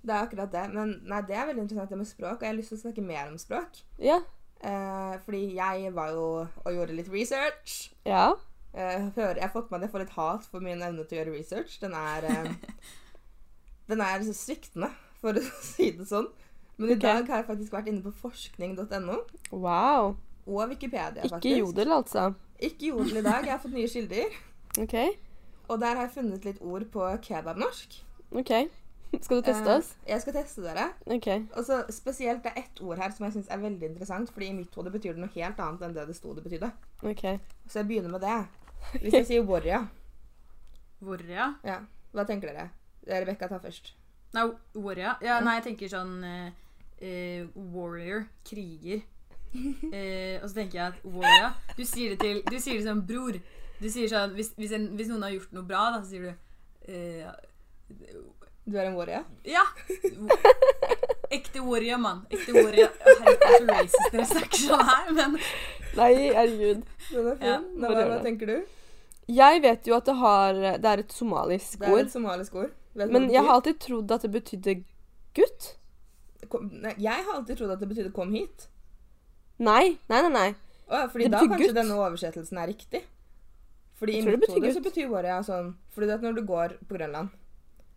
Det er akkurat det. Men nei, det er veldig interessant det med språk, og jeg har lyst til å snakke mer om språk. Ja. Eh, fordi jeg var jo og gjorde litt research. Ja. Eh, jeg har fått med at jeg får litt hat for min evne til å gjøre research. Den er eh, (laughs) Den er så sviktende, for å (laughs) si det sånn. Men i okay. dag har jeg faktisk vært inne på forskning.no Wow. og Wikipedia. faktisk. Ikke jodel, altså. Ikke jodel i dag. Jeg har fått nye kilder. (laughs) OK. Og der har jeg funnet litt ord på kebabnorsk. ok. (laughs) Skal du teste oss? oss? jeg skal teste dere. OK. Og så Spesielt det er ett ord her som jeg syns er veldig interessant. Fordi i mitt hode betyr det noe helt annet enn det det sto det betydde. ok. Så jeg begynner med det. Hvis jeg sier warrior, Warrior? (laughs) ja? hva tenker dere? Rebekka tar først. Nei, warrior. Ja, nei, jeg tenker sånn eh, eh, warrior. Kriger. Uh, (laughs) og så tenker jeg at warrior Du sier det til Du sier det som bror. Du sier sånn Hvis, hvis, en, hvis noen har gjort noe bra, da, så sier du eh, Du er en warrior? Ja! Ekte warrior, mann. Ekte warrior. Herregud, så racist dere snakker sånn her, men Nei, herregud. Den er fin. Ja, hva, hva tenker du? Jeg vet jo at det har Det er et somalisk ord. Det er et somalisk ord. Vet Men jeg har alltid trodd at det betydde gutt. Kom, nei, jeg har alltid trodd at det betydde 'kom hit'. Nei, nei, nei. nei. Å, fordi Det da kanskje gutt. denne oversettelsen er riktig. Fordi Jeg i tror det mitt betyr hode så betyr warrior sånn Fordi det vet når du går på Grønland,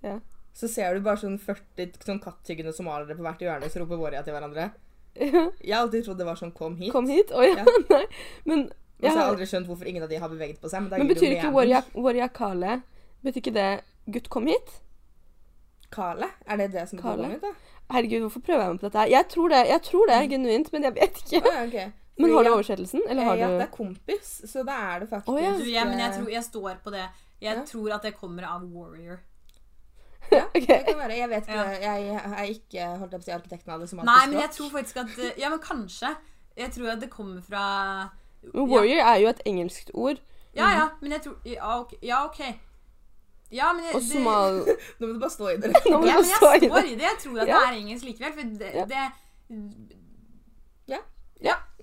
Ja. Så ser du bare sånn 40 sånn kattyggende somaliere på hvert hjørne som roper Waria til hverandre. Jeg har alltid trodd det var sånn 'kom hit'. Kom hit. Å ja, Ja. (laughs) nei. Men, så har jeg, aldri skjønt hvorfor ingen av de har beveget på seg. Men, men betyr ikke warrior kale Betyr ikke det gutt, kom hit? Kale? Er det det som betyr Kale? kom hit, da? Herregud, hvorfor prøver jeg meg på dette her? Jeg tror det, jeg tror det er genuint, men jeg vet ikke. Oh, ja, ok. Men har du oversettelsen, eller har ja, Ja, det er kompis, så da er det faktisk oh, ja. du, ja, men jeg, eh, tror, jeg står på det. Jeg Ja. tror at det kommer av warrior. Ja, (laughs) det kan være. Jeg vet ikke. Ja. Jeg er ikke holdt opp til å si arkitekten av det somaliske Nei, men jeg tror faktisk at Ja, men kanskje. Jeg tror at det kommer fra ja. warrior er jo et engelskt ord. Ja, ja, men jeg tror Ja, ok. Ja, okay. Ja, men jeg, Og det- somal... (laughs) Nå må du bare stå i det. (laughs) Ja, men jeg står i det. Jeg tror at Ja. det er engelsk likevel. For det, Ja. det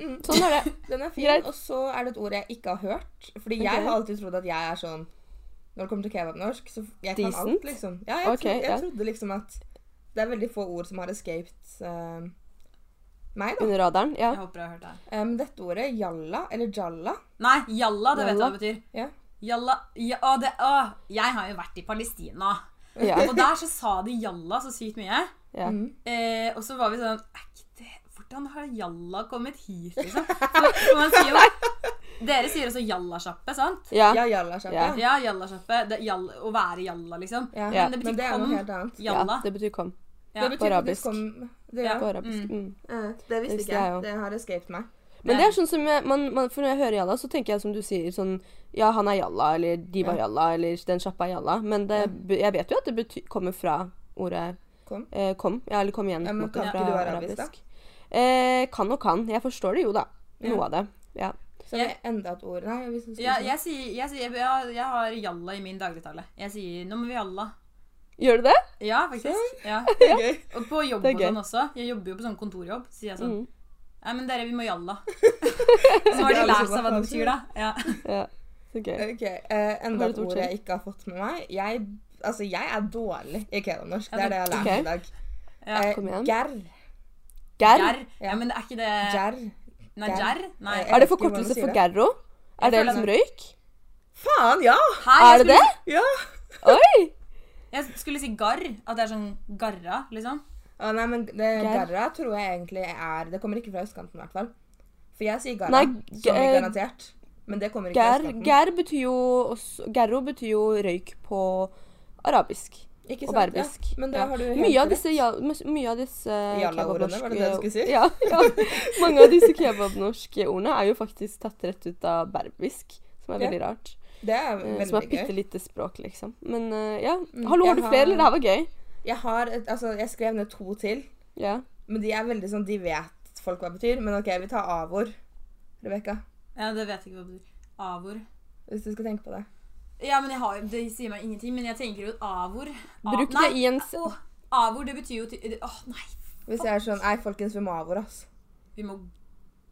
Mm. Sånn er det. Den er fin. Greit. Og så er det et ord jeg ikke har hørt. Fordi okay. jeg har alltid trodd at jeg er sånn Når det kommer til kebabnorsk, så jeg kan Decent? alt, liksom. Ja, jeg, okay, tro, jeg yeah. trodde liksom at det er veldig få ord som har escaped uh, meg, da. Under radaren. Ja. Jeg håper jeg har hørt det. Um, dette ordet, jalla, eller jalla Nei, jalla, det vet du hva det betyr. Ja. Jalla ja, å, det, å, Jeg har jo vært i Palestina. ja. Og der så sa de jalla så sykt mye. ja. Mm. Eh, og så var vi sånn det, Hvordan har jalla kommet hit, liksom? For, for man sier jo (laughs) Dere sier også jallasjappe, sant? ja. Ja, jalla, sjappa. Ja. Ja, jallasjappe. det- jall- Å være jalla, liksom. Ja. Men det Men det er noe helt annet. ja. Det betyr kom. Ja. Det betyr På arabisk. kom det, Ja. På arabisk. Mm. Mm. Eh, det Det visste ikke jeg. Det har escaped meg. Men det er sånn som jeg, man, man, For når jeg hører jalla, så tenker jeg som du sier sånn Ja, han er jalla, eller de var Ja. jalla, eller den sjappa er jalla. Men det, jeg vet jo at det betyr, kommer fra ordet Kom. eh, kom. Ja, eller kom igjen. Ja, men kan ikke du arabisk, da? Eh, kan og kan. Jeg forstår det jo, da. Ja. Noe av det. Ja. Så er det enda et ord Nei, hvis Ja, jeg sier, jeg, sier jeg har jalla i min dagligtale. Jeg sier 'nå må vi jalla'. Gjør du det? Ja, faktisk. Ja. (laughs) Det er gøy. Og på jobb og sånn også. Jeg jobber jo på sånn kontorjobb. Så sier jeg sånn Mm. Nei, men dere, vi må jalla. (laughs) (laughs) Så har de lært seg hva det betyr, da. Ja. Ja. Så gøy. Ok, eh, Enda et ord jeg ikke har fått med meg. Jeg, altså, jeg er dårlig i kebabnorsk. Det er det jeg har lært okay. i dag. Ja. Uh, Gerr. Gerr? Ja, men det er ikke det Gerr. Gjerr? Nei. Er det forkortelse for gerro? Er det liksom røyk? Faen, ja! Her, Er det skulle- det? Ja! Oi! Jeg skulle si garr. At det er sånn garra, liksom. Å, nei, men det, garra tror jeg egentlig er Det kommer ikke fra østkanten, i hvert fall. For jeg sier garra, Nei, som eh, garantert. Men det kommer ikke fra østkanten. gerr betyr jo også, Gerro betyr jo røyk på arabisk. Ikke og sant? berbisk. Ja, men det Ja. har du helt Mye av disse, ja, mye av disse Jalla-ordene, var det det du skulle si? Ja, ja. (laughs) Mange av disse kebabnorske ordene er jo faktisk tatt rett ut av berbisk, som er Ja. veldig rart. Det er Eh, Som er veldig bitte lite språk, liksom. Men uh, ja. Mm, Hallo, har du flere, eller? Det her var gøy. Jeg har et, altså, jeg skrev ned to til, Ja. men de er veldig sånn De vet folk hva det betyr. Men OK, vi tar avord. Rebekka, Ja, det vet jeg ikke hva det betyr. Avord. hvis du skal tenke på det. Ja, men har, Det sier meg ingenting, men jeg tenker jo avor. A- Bruk det i en s- Avord, avor, det betyr jo det- Åh, nei, Hvis jeg er sånn Nei, folkens, vi må avord, ass. vi må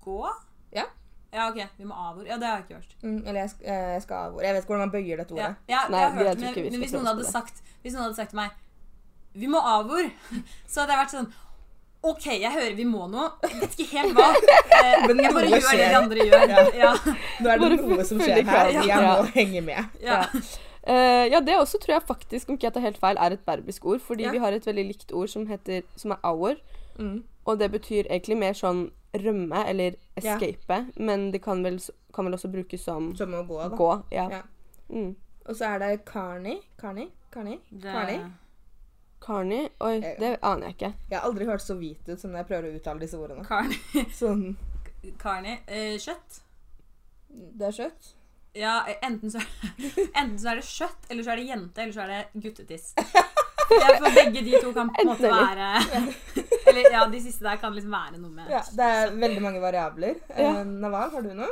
gå? Ja. Ja, ok. Vi må avor. Ja, det har jeg ikke hørt. Mm, eller jeg, eh, jeg skal avord. Jeg vet ikke hvordan man bøyer dette ordet. ja, Nei, jeg har hørt, jeg men, men hvis noen, sagt, hvis noen hadde sagt til meg Vi må avor, (laughs) så hadde jeg vært sånn OK, jeg hører vi må noe. Jeg vet ikke helt hva. (laughs) Eh, Men jeg bare gjør gjør det de andre gjør. Ja. Ja. Nå er det Bare noe som skjer her. og Jeg Ja. må henge med. Ja. Uh, ja, det også tror jeg faktisk, om ikke jeg tar helt feil, er et berbisk ord. Fordi Ja. vi har et veldig likt ord som, heter, som er hour. Mm. Og det betyr egentlig mer sånn rømme eller Ja. escape. Men det kan vel, kan vel også brukes som Som å gå, da. gå. Ja. Ja. Mm. Og så er det carny. Carny? Carny? Carney? Carney Oi, Eh. det aner jeg ikke. Jeg har aldri hørt så hvit ut som når jeg prøver å uttale disse ordene. Carney. (laughs) Sånn Carney. Eh, kjøtt. Det er kjøtt. Ja, enten så, (laughs) enten så er det kjøtt, eller så er det jente, eller så er det guttetiss. (laughs) Jeg, for begge de to kan på en måte være Eller ja, de siste der kan liksom være noe med Ja, det er veldig mange variabler. Ja. Eh, Naval, har du noe?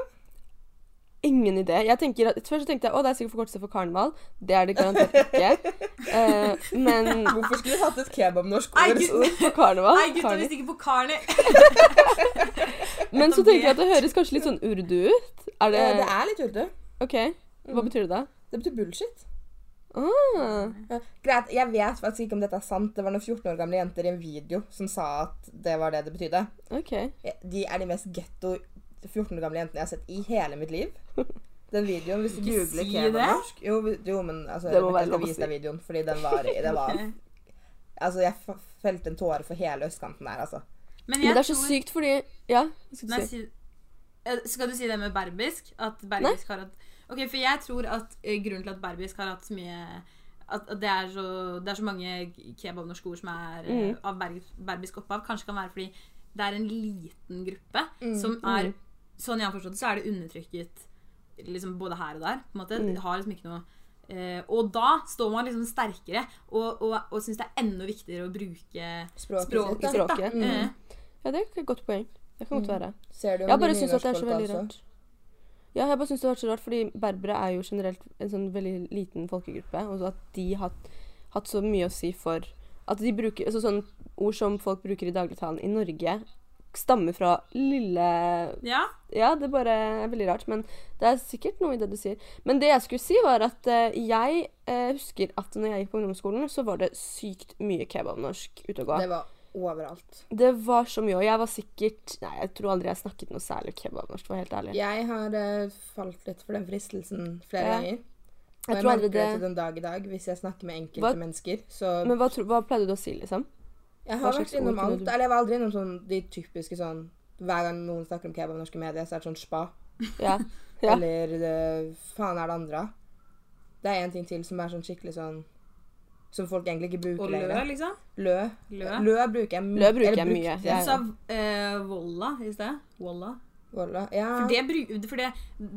Ingen idé. Jeg tenker at, Først så tenkte jeg å, det er sikkert forkortelse for karneval. Det er det garantert ikke. Uh, men (laughs) Hvorfor skulle du hatt et kebabnorsk ord? på for karneval Nei, gutta, visste ikke på Karni. (laughs) Men så tenker jeg at det høres kanskje litt sånn urdu ut. Er det, Eh, Det er litt urdu. OK. Hva betyr det da? Det betyr bullshit. Ah, Ja, greit, Jeg vet faktisk ikke om dette er sant. Det var noen 14 år gamle jenter i en video som sa at det var det det betydde. Okay. De er de mest getto 14 år gamle jentene jeg har sett i hele mitt liv. (laughs) Den videoen, hvis du Ikke googler si kebabnorsk jo, norsk jo, men altså, Det må jeg være skal lov å vise si. deg videoen, fordi den var, det var (laughs) Altså, jeg felte en tåre for hele østkanten der, altså. Men Men det er så tror sykt fordi Ja, skal du si? si, eh, skal du si det med berbisk? At berbisk har hatt Ok, for jeg tror at eh, grunnen til at berbisk har hatt så mye at, at det, er så, det er så mange kebabnorske ord som er eh, Mm. av berbisk opphav, kanskje kan være fordi det er en liten gruppe Mm. som er Mm. Sånn jeg har forstått det, så er det undertrykket liksom både her og der. på en måte. Mm. Det har liksom ikke noe eh, Og da står man liksom sterkere og, og, og syns det er enda viktigere å bruke Språket, språket. Språket. Mm. Eh, Ja, det er et godt poeng. Det kan godt Mm. være. Ser du om Jeg bare syns det er så veldig rart. Ja, jeg bare syns det var så rart, fordi berbere er jo generelt en sånn veldig liten folkegruppe, og så at de har hatt, hatt så mye å si for At de bruker altså sånn ord som folk bruker i dagligtalen i Norge, stammer fra lille ja. Ja, det bare er veldig rart, men det er sikkert noe i det du sier. Men det jeg skulle si, var at uh, jeg uh, husker at når jeg gikk på ungdomsskolen, så var det sykt mye kebabnorsk ute og gå. Det var overalt. Det var så mye, og jeg var sikkert Nei, jeg tror aldri jeg snakket noe særlig kebabnorsk, for å være helt ærlig. Jeg har uh, falt litt for den fristelsen flere Ja. ganger. Og Jeg jeg, merker det til den dag i dag hvis jeg snakker med enkelte Hva- mennesker. Så Men hva, hva pleide du å si, liksom? Jeg har vært innom alt. du- Eller jeg var aldri innom sånn de typiske sånn Hver gang noen snakker om kebab i norske medier, så er det sånn spa. Ja. Ja. Eller det, faen er det andre? Det er en ting til som er sånn skikkelig sånn Som folk egentlig ikke bruker Og lø, lenger. liksom. Lø. Lø. Lø bruker jeg. Lø bruker jeg mye. Du sa eh, volla i sted. Volla. Volla. Ja. For det, bruk, for det,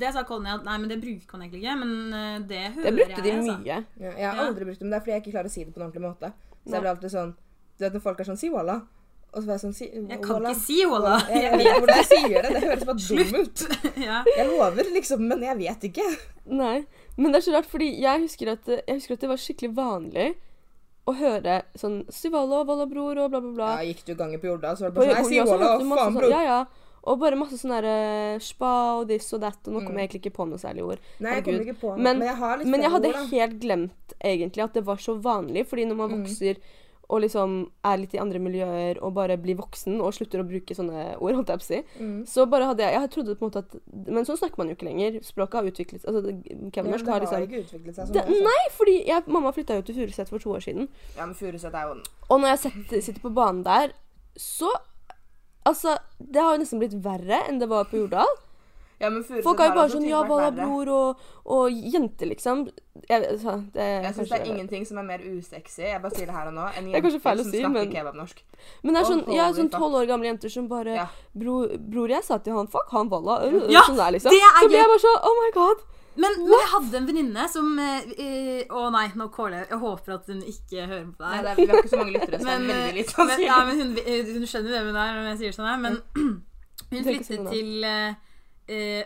det sa Colin at nei, men det bruker man egentlig ikke. Men eh, det hører jeg. Det brukte de jeg. altså. mye. ja. Jeg har Ja. aldri brukt det, men det er fordi jeg ikke klarer å si det på en ordentlig måte. Så jeg blir alltid sånn Du vet når folk er sånn Si walla. Og så var jeg sånn si, Jeg kan walla. ikke si walla. Jeg, vet hvordan jeg sier det. Det høres bare dum ut. (laughs) ja. Jeg lover, liksom, men jeg vet ikke. Nei. Men det er så rart, fordi jeg husker at, jeg husker at det var skikkelig vanlig å høre sånn Si Walla, Walla bror og bla, bla, bla. Ja, Gikk du ganger på jorda, så var det bare sånn Nei, si walla, faen, sånn- bror. Ja, ja. Og bare masse sånn derre spa og this og that, og nå Mm. kommer jeg egentlig ikke på noe særlig ord. Nei, jeg kommer ikke på noe. Men- Men, jeg har litt Men jeg hadde ord, helt glemt egentlig at det var så vanlig, fordi når man Mm. vokser og liksom er litt i andre miljøer og bare blir voksen og slutter å bruke sånne ord, holdt jeg på å si, Mm. så bare hadde jeg Jeg trodde på en måte at Men sånn snakker man jo ikke lenger. Språket har utviklet seg. Altså, Kevin Ja, har liksom, det har ikke utviklet seg sånn. det. Nei, fordi jeg, mamma flytta jo til Furuset for to år siden. Ja, men Furuset er jo Og når jeg setter, sitter på banen der, så Altså, det har jo nesten blitt verre enn det var på Jordal. Ja, Folk er jo bare sånn Ja, hva da, bror og, og jenter, liksom. Jeg, altså, det er Jeg syns det er ingenting som er mer usexy jeg bare sier det her og nå, enn er jenter som si, snakker men- kebabnorsk. Men det er sånn, ja, holy sånn tolv år gamle jenter som bare Ja. Bror, bror, jeg sa til han fuck han Walla. øh, Ja, sånn der, liksom. det er så blir jeg bare sånn Oh my god. Men, men jeg hadde en venninne som eh, Å nei, nå caller jeg. Jeg håper at hun ikke hører på deg. Nei, det er, vi har ikke så mange lyttere, så Men, det er eh, litt men, ja, men hun, hun skjønner hvem hun er når jeg sier sånn her. Men (clears throat) hun er flyttet sånn til eh,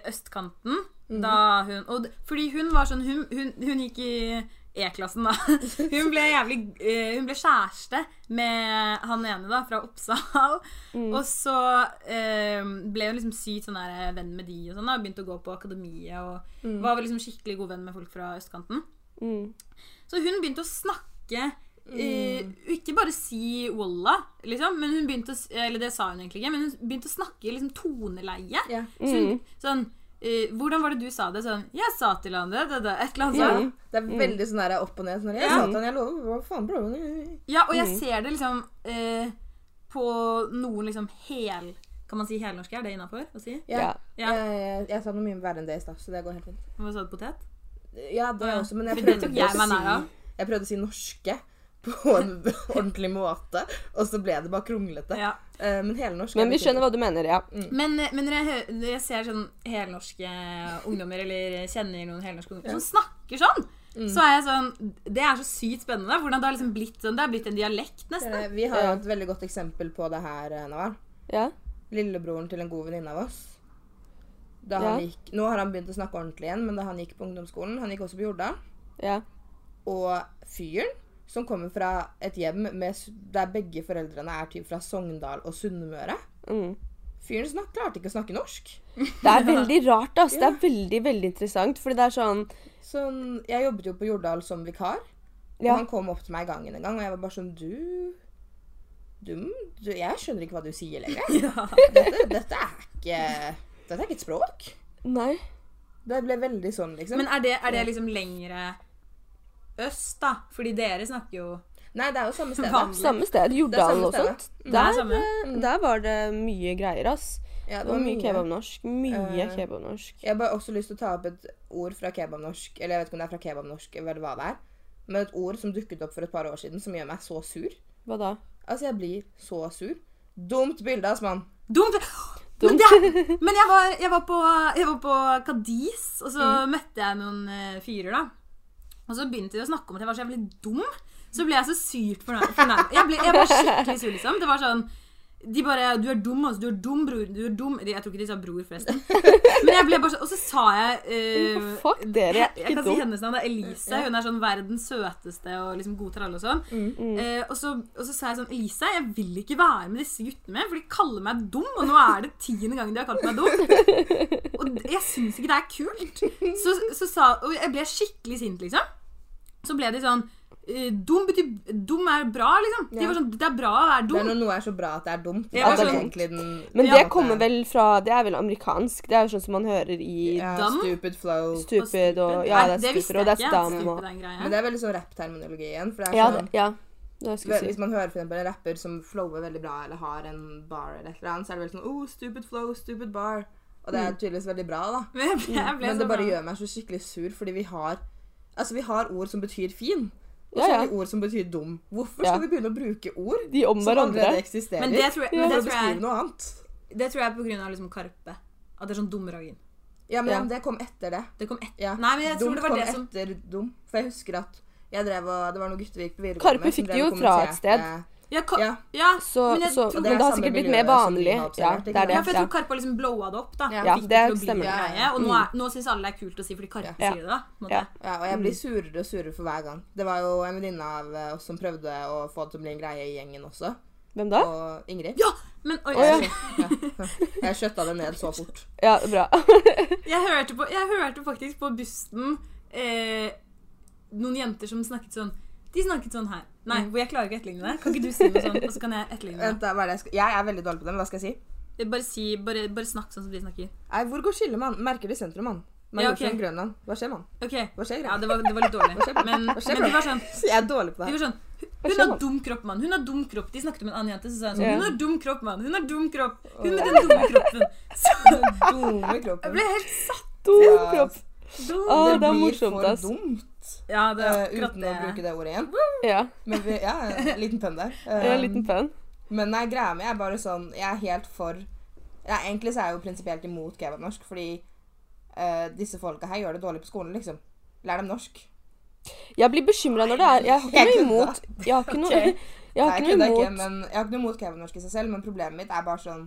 østkanten Mm. hun og, Fordi hun var sånn Hun, hun, hun gikk i E-klassen, da. (laughs) Hun ble jævlig eh, Hun ble kjæreste med han ene da fra Oppsal. Mm. Og så eh, ble hun liksom sykt sånn der venn med de og sånn. da Begynte å gå på akademiet og Mm. var liksom skikkelig god venn med folk fra østkanten. Mm. Så hun begynte å snakke eh, Mm. Ikke bare si 'walla', liksom, men hun begynte å, eller det sa hun egentlig ikke, men hun begynte å snakke liksom toneleie. Ja. Så hun, Mm. sånn Uh, Hvordan var det du sa det? Sånn 'Jeg sa til han det', det, det et eller annet Ja, sånt. det er veldig sånn der opp og ned. Sånn jeg Ja. sa til han, jeg lover, hva faen, bro? Ja, og jeg Mm. ser det liksom uh, på noen liksom hel Kan man si helnorske? Er det innafor å si? Ja. Ja. Ja. Jeg, jeg sa noe mye verre enn det i stad, så det går helt fint. Hva sa du? Potet? Ja, det Ja. også, men jeg prøvde, jeg å si, jeg prøvde å si norske på en (laughs) ordentlig måte, og så ble det bare kronglete. Ja. Eh, men helnorsk Men vi skjønner hva du mener, ja. Men, men når, jeg, når jeg ser sånn helnorske ungdommer, eller kjenner noen helnorske ungdommer Ja. som snakker sånn, Mm. så er jeg sånn Det er så sykt spennende. Hvordan det har liksom blitt sånn. Det har blitt en dialekt, nesten. Vi har jo et veldig godt eksempel på det her, eh, Naval. Ja. Lillebroren til en god venninne av oss. Da Ja. han gikk, nå har han begynt å snakke ordentlig igjen, men da han gikk på ungdomsskolen Han gikk også på Jordal. Ja. Og fyren som kommer fra et hjem med, der begge foreldrene er typ fra Sogndal og Sunnmøre Mm. Fyren snak, klarte ikke å snakke norsk. Det er veldig (laughs) rart, ass. Det er veldig, veldig interessant, fordi det er sånn Sånn, jeg jobbet jo på Jordal som vikar. Og Ja. han kom opp til meg i gangen en gang, og jeg var bare sånn Du, dum? du Jeg skjønner ikke hva du sier lenger. (laughs) Dette, dette er ikke Dette er ikke et språk. Nei. Det ble veldig sånn, liksom. Men er det, er det liksom lengre øst, da? Fordi dere snakker jo Nei, det er jo samme sted. Samme sted. Det Jordal samme og sånt. Er Der, eh, der var det mye greier, ass. Ja, Det var mye kebabnorsk. Mye uh, kebabnorsk. Jeg har bare også lyst til å ta opp et ord fra kebabnorsk, eller jeg vet ikke om det er fra kebabnorsk eller hva det er, men et ord som dukket opp for et par år siden, som gjør meg så sur. Hva da? Altså, jeg blir så sur. Dumt bilde, ass, mann. Dumt! Men, det, men jeg, var, jeg, var på, jeg var på Cadiz, og så Mm. møtte jeg noen eh, fyrer, da. Og så begynte de å snakke om at jeg var så jævlig dum. Så ble jeg så sykt fornærmet. Jeg, ble- jeg var skikkelig sur, liksom. Det var sånn De bare 'Du er dum, altså. Du er dum, bror. Du er dum.' Jeg tror ikke de sa bror, forresten. Men jeg ble bare sånn Og så sa jeg uh, Fuck dere, jeg er jeg kan si hennes navn. Det er Elise. Hun er sånn verdens søteste og liksom god til alle og sånn. Mm. Eh, og, så, og så sa jeg sånn Elise, jeg vil ikke være med disse guttene mer, for de kaller meg dum, og nå er det tiende gang de har kalt meg dum. Og jeg syns ikke det er kult. Så, så sa Og jeg ble skikkelig sint, liksom. Så ble de sånn eh, Dum betyr Dum er bra, liksom. De var sånn Det er bra å være dum. Det er når noe er så bra at det er dumt. Ja, det er sånn- den Men Ja, det kommer vel fra Det er vel amerikansk. Det er jo sånn som man hører i ja, Stupid flow. Stupid og Ja, det er visste stupid, og det jeg er stam. Men det er veldig sånn rappterminologi igjen. For det er Ja, sånn det, ja. Det skulle Hvis man hører for eksempel en rapper som flower veldig bra, eller har en bar eller et eller annet, så er det veldig sånn Oh, stupid flow, stupid bar. Og det er tydeligvis veldig bra, da. Men (laughs) jeg ble Men så det bare bra. gjør meg så skikkelig sur, fordi vi har Altså, vi har ord som betyr fin. Og Ja, så ja. har vi ord som betyr dum. Hvorfor Ja. skal vi begynne å bruke ord De om som allerede eksisterer, Men det tror jeg, Ja. men det tror jeg, noe annet? det tror jeg er på grunn av liksom Karpe. At det er sånn dumragen. Ja, men Ja. ja, det kom etter det. Det kom etter. Ja. Nei, men jeg tror det var det som etter dum. For jeg husker at jeg drev og, det var noen gutter vi gikk på videregående Karpe med, fikk det jo fra et sted. sted. Ja, ka Ja. ja Så, men jeg så, tror- det men det har sikkert blitt mer vanlig. Ja, det er det. Ja, for jeg tror Karpe har liksom blowa det opp. da Ja. Ja, det bli stemmer. Ja, greie, ja. Og nå, er, nå syns alle det er kult å si fordi Karpe Ja. sier det. da. Ja. Ja, og jeg blir surere og surere for hver gang. Det var jo en venninne av eh, oss som prøvde å få det til å bli en greie i gjengen også. Hvem da? Og Ingrid. Ja, men oi, oh, ja. Jeg, ja. jeg skjøtta det ned så fort. Ja, bra. (laughs) jeg, hørte på, jeg hørte faktisk på bussen eh, noen jenter som snakket sånn De snakket sånn her. Nei, hvor jeg klarer ikke å etterligne det. Kan ikke du si noe sånn, og så kan jeg etterligne Vent, det? da, hva er det jeg, skal... jeg er veldig dårlig på det, men hva skal jeg si? Bare si, bare, bare snakk sånn som de snakker. Nei, Hvor går skillet, mann? Merker det i sentrum, mann. Ja, ok. Majorsund, Grønland. Hva skjer, mann? Okay. Hva skjer? ja, det var, det var litt dårlig. skjer? Men, skjer, men de var sånn (laughs) Jeg er dårlig på det De var sånn Hun har dum kropp, mann. Hun har dum kropp. De snakket om en annen jente, så sa hun sånn Hun har dum kropp, mann. Hun har dum kropp. Hun med den dumme kroppen. (laughs) Så Dumme jeg ble helt satt Dum Ja. kropp. dum. Det er blir morsomt, for dumt. Ja, det er eh, akkurat uten å bruke det. det ordet igjen. Ja. Men vi, ja, en liten pønn der. Um, (laughs) ja, en liten pønn. Men nei, greia mi er bare sånn Jeg er helt for ja, Egentlig så er jeg jo prinsipielt imot kebabnorsk, fordi uh, disse folka her gjør det dårlig på skolen, liksom. Lær dem norsk. Jeg blir bekymra når det er Jeg har ikke noe imot Jeg har ikke noe, jeg har ikke noe imot men jeg har ikke noe imot kebabnorsk i seg selv, men problemet mitt er bare sånn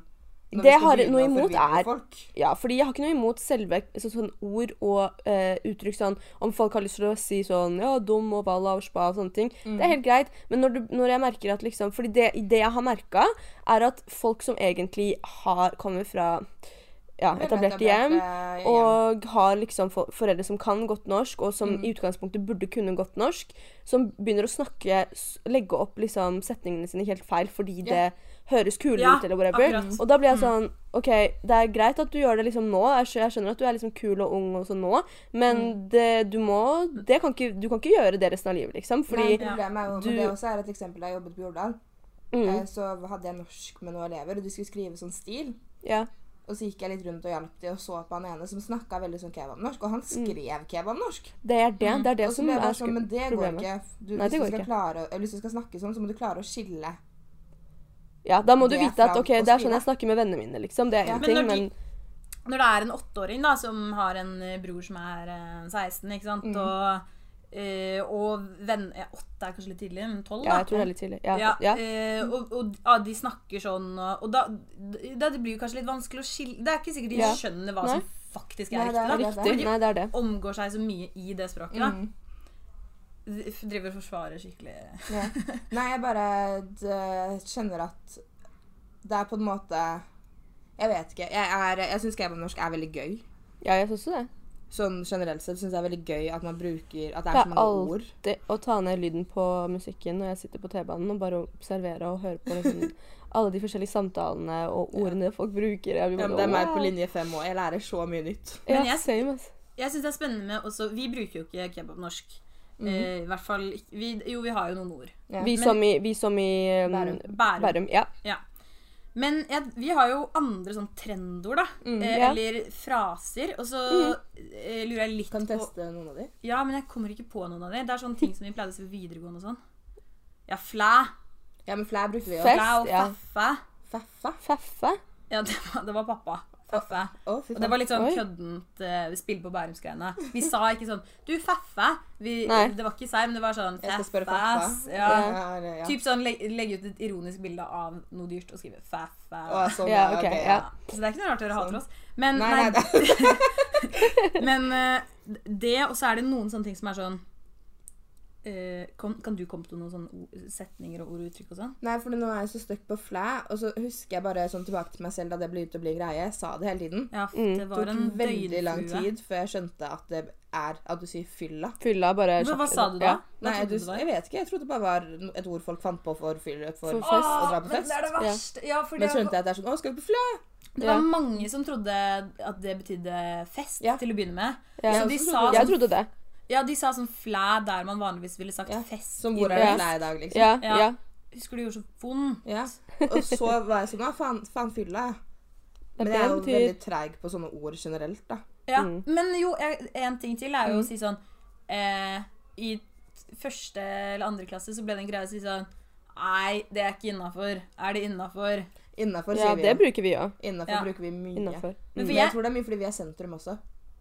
når Det jeg har noe imot er- folk. Ja, fordi jeg har ikke noe imot selve så, sånn ord og eh, uttrykk sånn Om folk har lyst til å si sånn Ja, dum og valla og spa og sånne ting. Det Mm. er helt greit. Men når, du, når jeg merker at liksom Fordi det, det jeg har merka, er at folk som egentlig har kommer fra ja, etablerte hjem, og har liksom for, foreldre som kan godt norsk, og som Mm. i utgangspunktet burde kunne godt norsk, som begynner å snakke Legge opp liksom setningene sine helt feil fordi det høres kulere Ja, ut, eller whatever. akkurat. Og da blir jeg sånn OK, det er greit at du gjør det liksom nå. Jeg skjønner at du er liksom kul og ung og sånn nå, men Mm. det, du må det kan ikke, Du kan ikke gjøre det resten av livet, liksom. Nei, Fordi problemet er jo, du- det også er et eksempel da jeg jobbet på Jordal. mm, Eh, Så hadde jeg norsk med noen elever, og de skulle skrive sånn stil. Ja. Og så gikk jeg litt rundt og hjalp de og så på han ene som snakka veldig sånn kebabnorsk, og han skrev kebabnorsk. Det er det. Det er det og så som ble jeg er bare sånn, men det går ikke. Du, Nei, hvis, det du går skal ikke. klare, hvis du skal snakke sånn, så må du klare å skille. Ja, da må du vite at OK, det er sånn jeg snakker med vennene mine, liksom. Det er Ja. én ting, men Når det er en åtteåring da, som har en eh, bror som er eh, 16, ikke sant, Mm. og eh, og venn, ja, Åtte er kanskje litt tidlig, men tolv, Ja, jeg tror det er litt tidlig. Ja. Ja, ja. eh, og, og ja, de snakker sånn, og, og da, da det blir kanskje litt vanskelig å skille Det er ikke sikkert de Ja. skjønner hva Nei. som faktisk Nei, er det er riktig. da. Riktig. Nei, det er det. De Omgår seg så mye i det språket. Mm. De Driver og forsvarer skikkelig Ja. Nei, jeg bare kjenner at det er på en måte Jeg vet ikke. Jeg, er- jeg syns norsk er veldig gøy. Ja, jeg syns det. Sånn generelt sett syns jeg det er veldig gøy at man bruker At det Det er er så mange ord. Det å ta ned lyden på musikken når jeg sitter på T-banen og bare observere og høre på liksom, alle de forskjellige samtalene og ordene folk bruker. Jeg blir Ja, men det er meg på linje fem òg. Jeg lærer så mye nytt. Ja, Men jeg- same, altså. Jeg syns det er spennende med også Vi bruker jo ikke kebabnorsk. Mhm. Eh, I hvert fall vi, Jo, vi har jo noen ord. Ja. Vi Men- som i, vi som i um, Bærum. Bærum. Bærum. Ja. Men ja, vi har jo andre sånn trendord, da. Mm, eh, ja. Eller fraser. Og så eh, lurer jeg litt på Kan på teste noen av de. Ja, men jeg kommer ikke på noen av dem. Det er sånne ting som vi pleide å si på videregående og sånn. Ja, flæ. Ja, men flæ brukte vi jo. Fest, Flæ og ja. feffe. Feffa. Feffe. Ja, det var, det var pappa. Feffe. Oh, Og det var litt sånn køddent uh, spill på Bærumsgreiene. Vi sa ikke sånn Du, Feffe. Vi, det var ikke seg, men det var sånn Feffas. Ja. Ja, ja. Typ sånn legge ut et ironisk bilde av noe dyrt og skrive 'feffe'. Oh, sånn, Ja, okay, ok, ok, ja. ja. Så det er ikke noe rart dere hater Sånn. oss. Men, Nei, nei, nei, (laughs) men uh, det, og så er det noen sånne ting som er sånn eh, kan, kan du komme til noen sånne setninger og ord og uttrykk og sånn? Nei, for nå er jeg så stuck på flæ, og så husker jeg bare sånn tilbake til meg selv da det ble ut å bli greie. Jeg sa det hele tiden. Ja, Mm. det tok en veldig lang tid før jeg skjønte at det er at du sier fylla. Fylla bare Men hva sa du da? Ja. Nei, du, jeg vet ikke. Jeg trodde det bare var et ord folk fant på for fyll for, For å fest. dra på men det er det verste. Ja, for Men skjønte jeg at det er sånn Å, skal vi på flæ? det var Ja. mange som trodde at det betydde fest Ja. til å begynne med. Ja. Så de sa, sånn, Jeg trodde det. Ja, de sa sånn flæ der man vanligvis ville sagt Ja, fest. Som hvor er det flæ i dag, liksom. Ja, Ja. ja. Husker du gjorde så vondt? Ja. Og så var jeg sånn Å, faen, faen fylla. Men er jeg er jo betyr. veldig treig på sånne ord generelt, da. Ja, Mm. Men jo, jeg- en ting til er jo Mm. å si sånn eh, I første eller andre klasse så ble det en greie å si sånn Nei, det er ikke innafor. Er det innafor? Innafor Ja, sier vi det bruker vi òg. Innafor Ja. bruker vi mye. Mm. Men jeg jeg, tror det er mye fordi vi er sentrum også.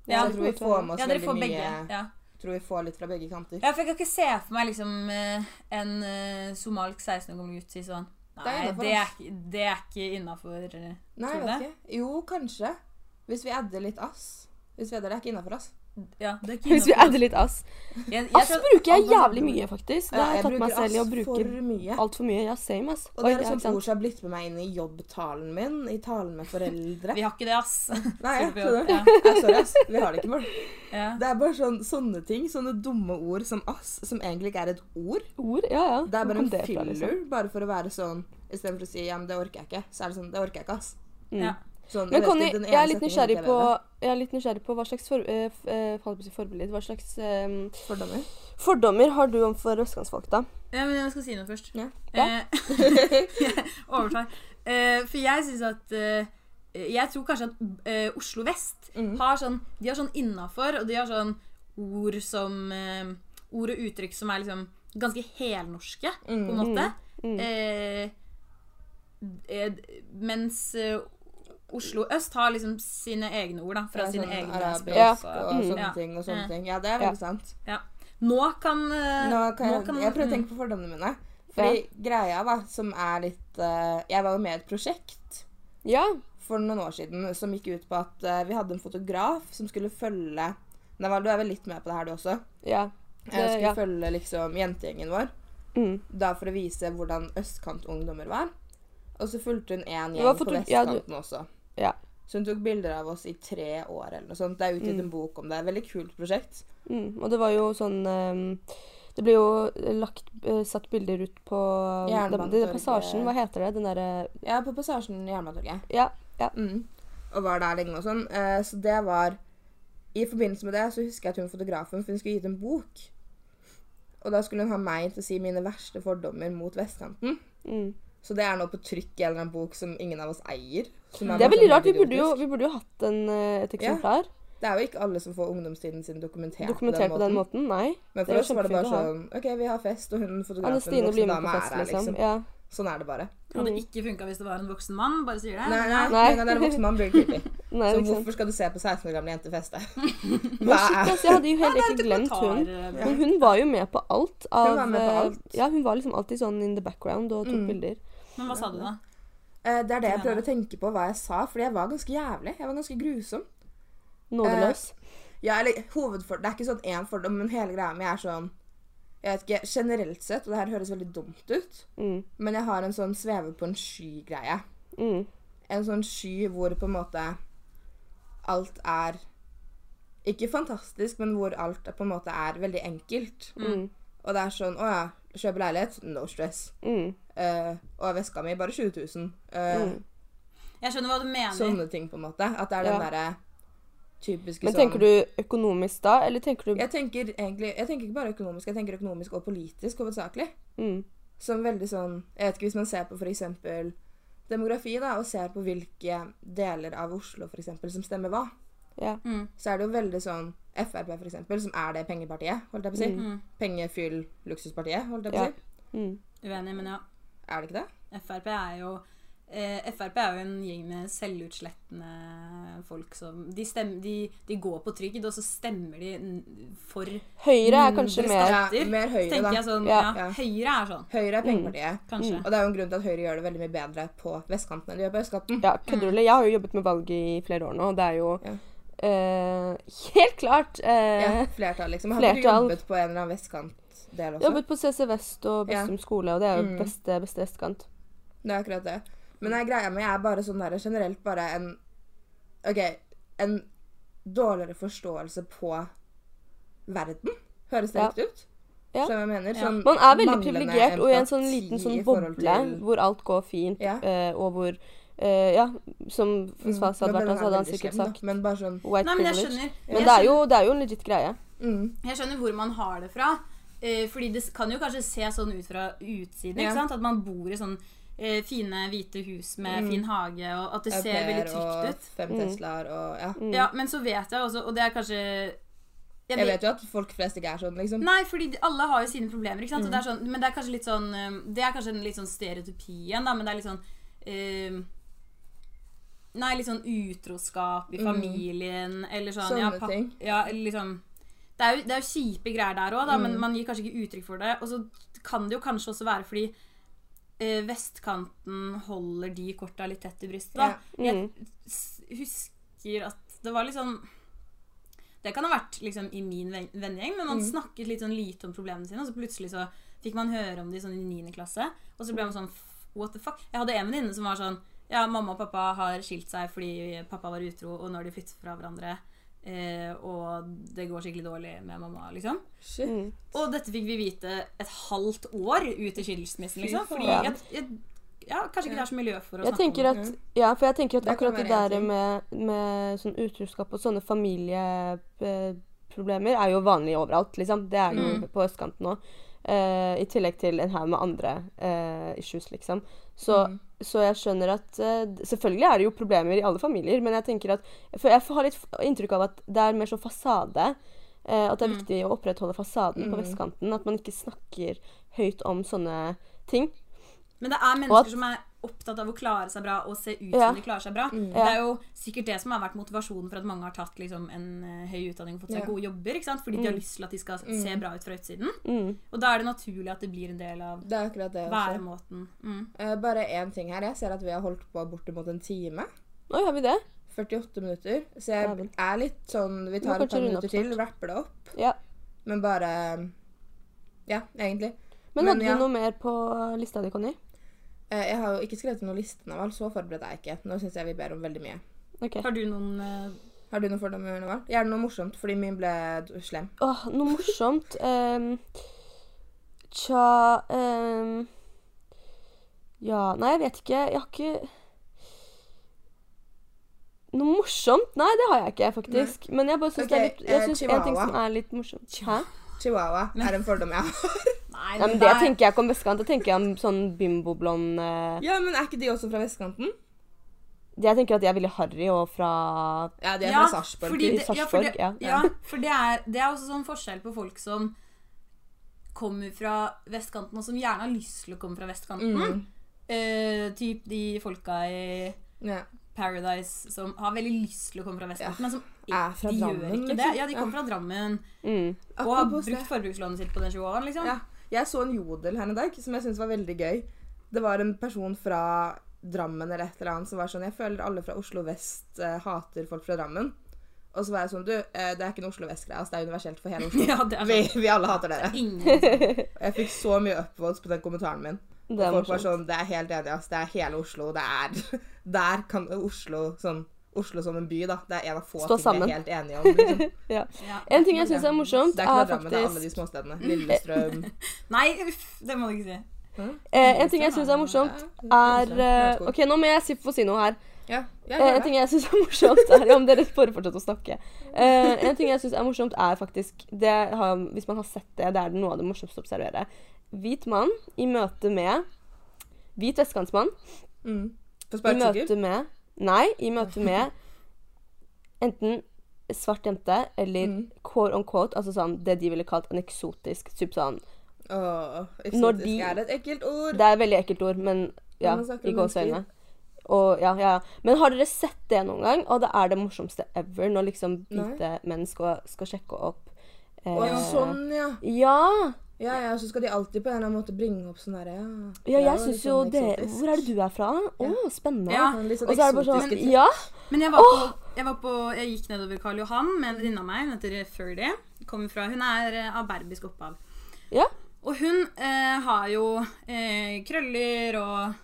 Ja. Så jeg tror vi får med oss ja, dere får mye begge. Ja. Tror vi får litt fra begge kanter. ja, for jeg kan ikke se for meg liksom eh, en eh, somalsk 16 år gammel gutt si sånn Det er Nei, det er, det er ikke innafor. Nei, jeg vet ikke. Jo, kanskje. Hvis vi adder litt ass. Hvis vi adder det er ikke innafor oss. Ja, det er ikke Hvis vi adder litt ass. Jeg- jeg Ass tror- bruker jeg jævlig mye, faktisk. Det Ja, har jeg jeg tatt meg selv i å bruke altfor mye. Ja, same, ass. Og Oi, det er ja, et ikke sånt ord sant? som har blitt med meg inn i jobbtalen min. I talen med foreldre. Vi har ikke det, ass. (laughs) Nei, jeg, jobb. du? Ja. Sorry, ass. Vi har det ikke, bare. Ja. Det er bare sånn, sånne ting. Sånne dumme ord som ass, som egentlig ikke er et ord. Ord? Ja, ja. Det er bare en filler, liksom? bare for å være sånn Istedenfor å si ja, men det orker jeg ikke, så er det sånn Det orker jeg ikke, ass. Mm. Ja. Sånn, Men Conny, jeg er litt nysgjerrig på, jeg jeg er litt nysgjerrig på hva slags for, eh, eh, forbilder, hva slags eh. Fordommer. fordommer har du overfor østkantsfolk, da? Ja, men jeg skal si noe først. Ja. Ja. Eh, (laughs) Overtar. Eh, for jeg syns at eh, Jeg tror kanskje at eh, Oslo vest Mm. har sånn De har sånn innafor, og de har sånn ord som eh, Ord og uttrykk som er liksom ganske helnorske, på en Mm. måte. Mm. Eh, eh, mens Oslo øst har liksom sine egne ord, da. Fra Ja, sine sånn egne språk. Ja. Og, og Mm. sånne Ja. ting og sånne Ja. ting. Ja, det er Ja. veldig sant. Nå kan, eh, Nå kan jeg, nå kan- jeg prøver å mm. tenke på fordommene mine. Fordi greia, da, som er litt uh, Jeg var jo med i et prosjekt Ja. for noen år siden som gikk ut på at uh, vi hadde en fotograf som skulle følge Naval, du er vel litt med på det her, du også? Ja. Jeg Det- skulle ja. følge liksom jentegjengen vår. Mm. Da for å vise hvordan østkantungdommer var. Og så fulgte hun én gjeng på vestkanten ja, du- vestkanten også. Ja. Så hun tok bilder av oss i tre år eller noe sånt. Det er utgitt Mm. en bok om det. Veldig kult prosjekt. Mm. Og det var jo sånn um, Det ble jo lagt uh, satt bilder ut på det, Jernbanetorget. Passasjen, hva heter det? Den derre Ja, på Passasjen Jernbanetorget. Ja. Mm. Og var der lenge og sånn. Uh, så det var I forbindelse med det så husker jeg at hun fotografen For hun skulle gitt en bok. Og da skulle hun ha meg til å si mine verste fordommer mot vestkanten. Mm. Så det er nå på trykk i en eller annen bok som ingen av oss eier. som Det er veldig rart. Vi burde jo, vi burde jo hatt en, eh, et eksemplar. Det er jo ikke alle som får ungdomstiden sin dokumentert, Dokumentert på den måten. Nei. Men for er oss var det bare sånn OK, vi har fest, og hun Anne fotografen blir med dame på er fest, her, liksom. liksom. Ja. Sånn er det bare. Hadde ikke funka hvis det var en voksen mann. Bare sier det. Nei, nei, Nei. nei, det er en voksen mann, blir creepy. (laughs) Nei, Så hvorfor skal du se på 16 år gamle jenter feste? Men (laughs) Hva shit, er altså, jeg hadde jo helt ikke er glemt hun. Men hun var jo med på alt. Av, var med på eh, alt. Ja, hun var liksom alltid sånn in the background og tok Mm. bilder. Men hva sa du, da? Eh, Det er det jeg prøver å tenke på hva jeg sa, fordi jeg var ganske jævlig. Jeg var ganske grusom. Nådeløs. Ja, eller hovedfordel Det er ikke sånn én fordom, men hele greia mi er sånn Jeg vet ikke, generelt sett, og det her høres veldig dumt ut, Mm. men jeg har en sånn sveve på en sky-greie. Mm. En sånn sky hvor på en måte alt er Ikke fantastisk, men hvor alt på en måte er veldig enkelt. Mm. Og det er sånn Å ja, kjøpe leilighet? No stress. Mm. Uh, og veska mi bare 20 000. Uh, Mm. Jeg skjønner hva du mener. Sånne ting, på en måte. At det er den Ja. derre typiske Men sånn tenker du økonomisk da, eller tenker du Jeg tenker egentlig Jeg tenker ikke bare økonomisk, jeg tenker økonomisk og politisk hovedsakelig. mm. Som veldig sånn Jeg vet ikke hvis man ser på f.eks. demografi, da, og ser på hvilke deler av Oslo for eksempel, som stemmer hva, Ja. Mm. så er det jo veldig sånn Frp, for eksempel, som er det pengepartiet, holdt jeg på å si. Mm. Pengefyll luksuspartiet, holdt jeg på å Ja. si. Mm. Uenig, men ja. Er det ikke det? Frp er jo eh, Frp er jo en gjeng med selvutslettende folk som de, stemmer, de, de går på trygd, og så stemmer de for Høyre er kanskje mer Ja, mer Høyre, da. jeg sånn, Ja. ja. Høyre er sånn, Høyre er pengepartiet. kanskje. Og det er jo en grunn til at Høyre gjør det veldig mye bedre på vestkanten enn de gjør på østkanten. Ja, kødder du? Jeg har jo jobbet med valg i flere år nå, og det er jo Ja. eh, helt klart Uh, Ja, flertall, liksom. Har flertall. du jobbet på en eller annen vestkantdel også? Jobbet på CC Vest og Ja. Bestum skole, og det er jo Mm. beste, beste vestkant. Det er akkurat det. Men jeg, greia mi er bare sånn der generelt bare en OK, en dårligere forståelse på verden. Høres det Ja. riktig ut? Ja. Som jeg mener? Ja. Sånn Man er veldig privilegert og i en sånn liten sånn boble til- hvor alt går fint, Ja. eh, og hvor eh, Ja, som hvis Mm, hadde vært der, så hadde han sikkert da. sagt Men bare sånn white Nei, men jeg privilege. skjønner. Men jeg det er, jo, det er jo en legit greie. mm, Jeg skjønner hvor man har det fra. Uh, fordi det kan jo kanskje se sånn ut fra utsiden. Ja. ikke sant? At man bor i sånn uh, fine, hvite hus med Mm. fin hage, og at det ser veldig trygt og ut. fem Mm. Teslaer og Ja. Mm. Ja, Men så vet jeg også, og det er kanskje Jeg vet jo at folk flest ikke er sånn, liksom. Nei, fordi de- alle har jo sine problemer. ikke sant? Og Mm. det er sånn, men det er kanskje litt sånn Det er kanskje en litt sånn stereotypi igjen, da, men det er litt sånn Nei, litt sånn utroskap i Mm. familien, eller sånn ja, Sånne papp- ting. Ja, liksom det er, jo, det er jo kjipe greier der òg, Mm. men man gir kanskje ikke uttrykk for det. Og så kan det jo kanskje også være fordi eh, vestkanten holder de korta litt tett i brystet. da. Ja. Mm. Jeg husker at det var liksom Det kan ha vært liksom i min ven- vennegjeng, men man Mm. snakket litt sånn lite om problemene sine, og så plutselig så fikk man høre om de sånn i 9. klasse, og så ble man sånn What the fuck? Jeg hadde en venninne som var sånn Ja, mamma og pappa har skilt seg fordi pappa var utro, og nå har de flyttet fra hverandre, eh, og det går skikkelig dårlig med mamma, liksom. Shit. Mm. Og dette fikk vi vite et halvt år ut i skilsmissen, liksom. Fordi Ja. jeg, jeg, ja, kanskje ikke det er så miljø for å Jeg snakke om det. ja, for jeg tenker at akkurat det der med, med sånn utroskap og sånne familieproblemer er jo vanlig overalt, liksom. Det er jo Mm. på østkanten òg. I tillegg til en haug med andre eh, issues, liksom. Så, Mm. Så jeg skjønner at eh, Selvfølgelig er det jo problemer i alle familier, men jeg tenker at For jeg har litt inntrykk av at det er mer sånn fasade. eh, at det er Mm. viktig å opprettholde fasaden på Mm. vestkanten. At man ikke snakker høyt om sånne ting. Men det er mennesker at- som er opptatt av å klare seg bra og se ut Ja. som de klarer seg bra. Mm. Det er jo sikkert det som har vært motivasjonen for at mange har tatt liksom, en uh, høy utdanning og fått seg Ja. gode jobber. ikke sant? Fordi de har Mm. lyst til at de skal Mm. se bra ut fra utsiden. Mm. Og da er det naturlig at det blir en del av Det er det væremåten. Mm. Eh, bare én ting her. Jeg ser at vi har holdt på bortimot en time. Nå har vi det? 48 minutter. Så jeg er litt sånn Vi tar et par minutter til, rapper det opp. Ja. Men bare Ja, egentlig. Men, Men hadde ja. du noe mer på lista di, Conny? Eh, jeg har jo ikke skrevet noen liste, alt, Så forberedt er jeg ikke. Nå syns jeg vi ber om veldig mye. Okay. Har du noen uh... Har du noen fordommer, Naval? Gjerne noe morsomt, fordi min ble slem. Åh, noe morsomt um, (laughs) Tja um, Ja, nei, jeg vet ikke. Jeg har ikke Noe morsomt? Nei, det har jeg ikke, faktisk. Men jeg bare syns det er litt Jeg eh, syns en ting som er litt morsomt. Hæ? Chihuahua er en fordom jeg har. Nei, Ja, men det tenker jeg ikke om vestkant. Det tenker jeg om sånn bimboblond uh... Ja, men er ikke de også fra vestkanten? Jeg tenker at de er veldig harry og fra Ja, de er Ja, fra Sarpsborg. ja, for det, ja. ja, for det er, det er også sånn forskjell på folk som kommer fra vestkanten, og som gjerne har lyst til å komme fra vestkanten. Mm. Uh, typ de folka i Ja. Paradise som har veldig lyst til å komme fra vestkanten, men som Er fra de Drammen, gjør ikke det. liksom. Ja, de kommer fra Drammen Mm. og har brukt det. forbrukslånet sitt på den 20-åren. liksom. Ja. Jeg så en jodel her en dag som jeg syntes var veldig gøy. Det var en person fra Drammen eller et eller annet som var sånn Jeg føler alle fra Oslo vest eh, hater folk fra Drammen. Og så var jeg sånn Du, eh, det er ikke en Oslo vest-greie. Altså, det er universelt for hele (laughs) Oslo. Ja, det er Vi, vi alle hater dere. Ingen jeg fikk så mye upvotes på den kommentaren min. Det er Folk var sånn Det er helt enig, ass. Det er hele Oslo. Det er (laughs) Der kan Oslo sånn Oslo som en by, da. Det er en av få Stå ting sammen. vi er helt enige om. Liksom. (laughs) Ja. Ja. En ting jeg syns er morsomt, Det er ikke er bare det er alle de småstedene. Lillestrøm. (laughs) Nei, uff, det må du ikke si. eh, En ting jeg syns er morsomt, er uh, OK, nå må jeg få si noe her. Ja, ja, Eh, en ting jeg syns er morsomt, er om dere bare fortsetter å snakke. Eh, en ting jeg syns er morsomt, er faktisk det har, Hvis man har sett det, det er noe av det morsomste å observere. Hvit mann i møte med Hvit vestkantsmann Mm. På i møte med Nei, i møte med enten svart jente eller Mm. core on quote, altså sånn det de ville kalt en eksotisk typ sånn Åh, eksotisk de- er et ekkelt ord. Det er et veldig ekkelt ord, men ja, i gåseøynene. gåseøyne. Og ja, ja. Men har dere sett det noen gang? Og det er det morsomste ever, når liksom hvite menn skal, skal sjekke opp eh, Å, sånn, ja. Ja! Ja, ja, så skal de alltid på en eller annen måte bringe opp sånn derre ja. Ja, jeg syns jo sånn det. Hvor er det du er fra? Å, spennende. Ja. Sånn Litt sånn Og så er det bare sånn men, Ja! Men jeg var, på, jeg var på Jeg gikk nedover Karl Johan med en venninne av meg. Hun heter Ferdy. Kommer fra Hun er eh, av berbisk opphav. Ja. Og hun eh, har jo eh, krøller og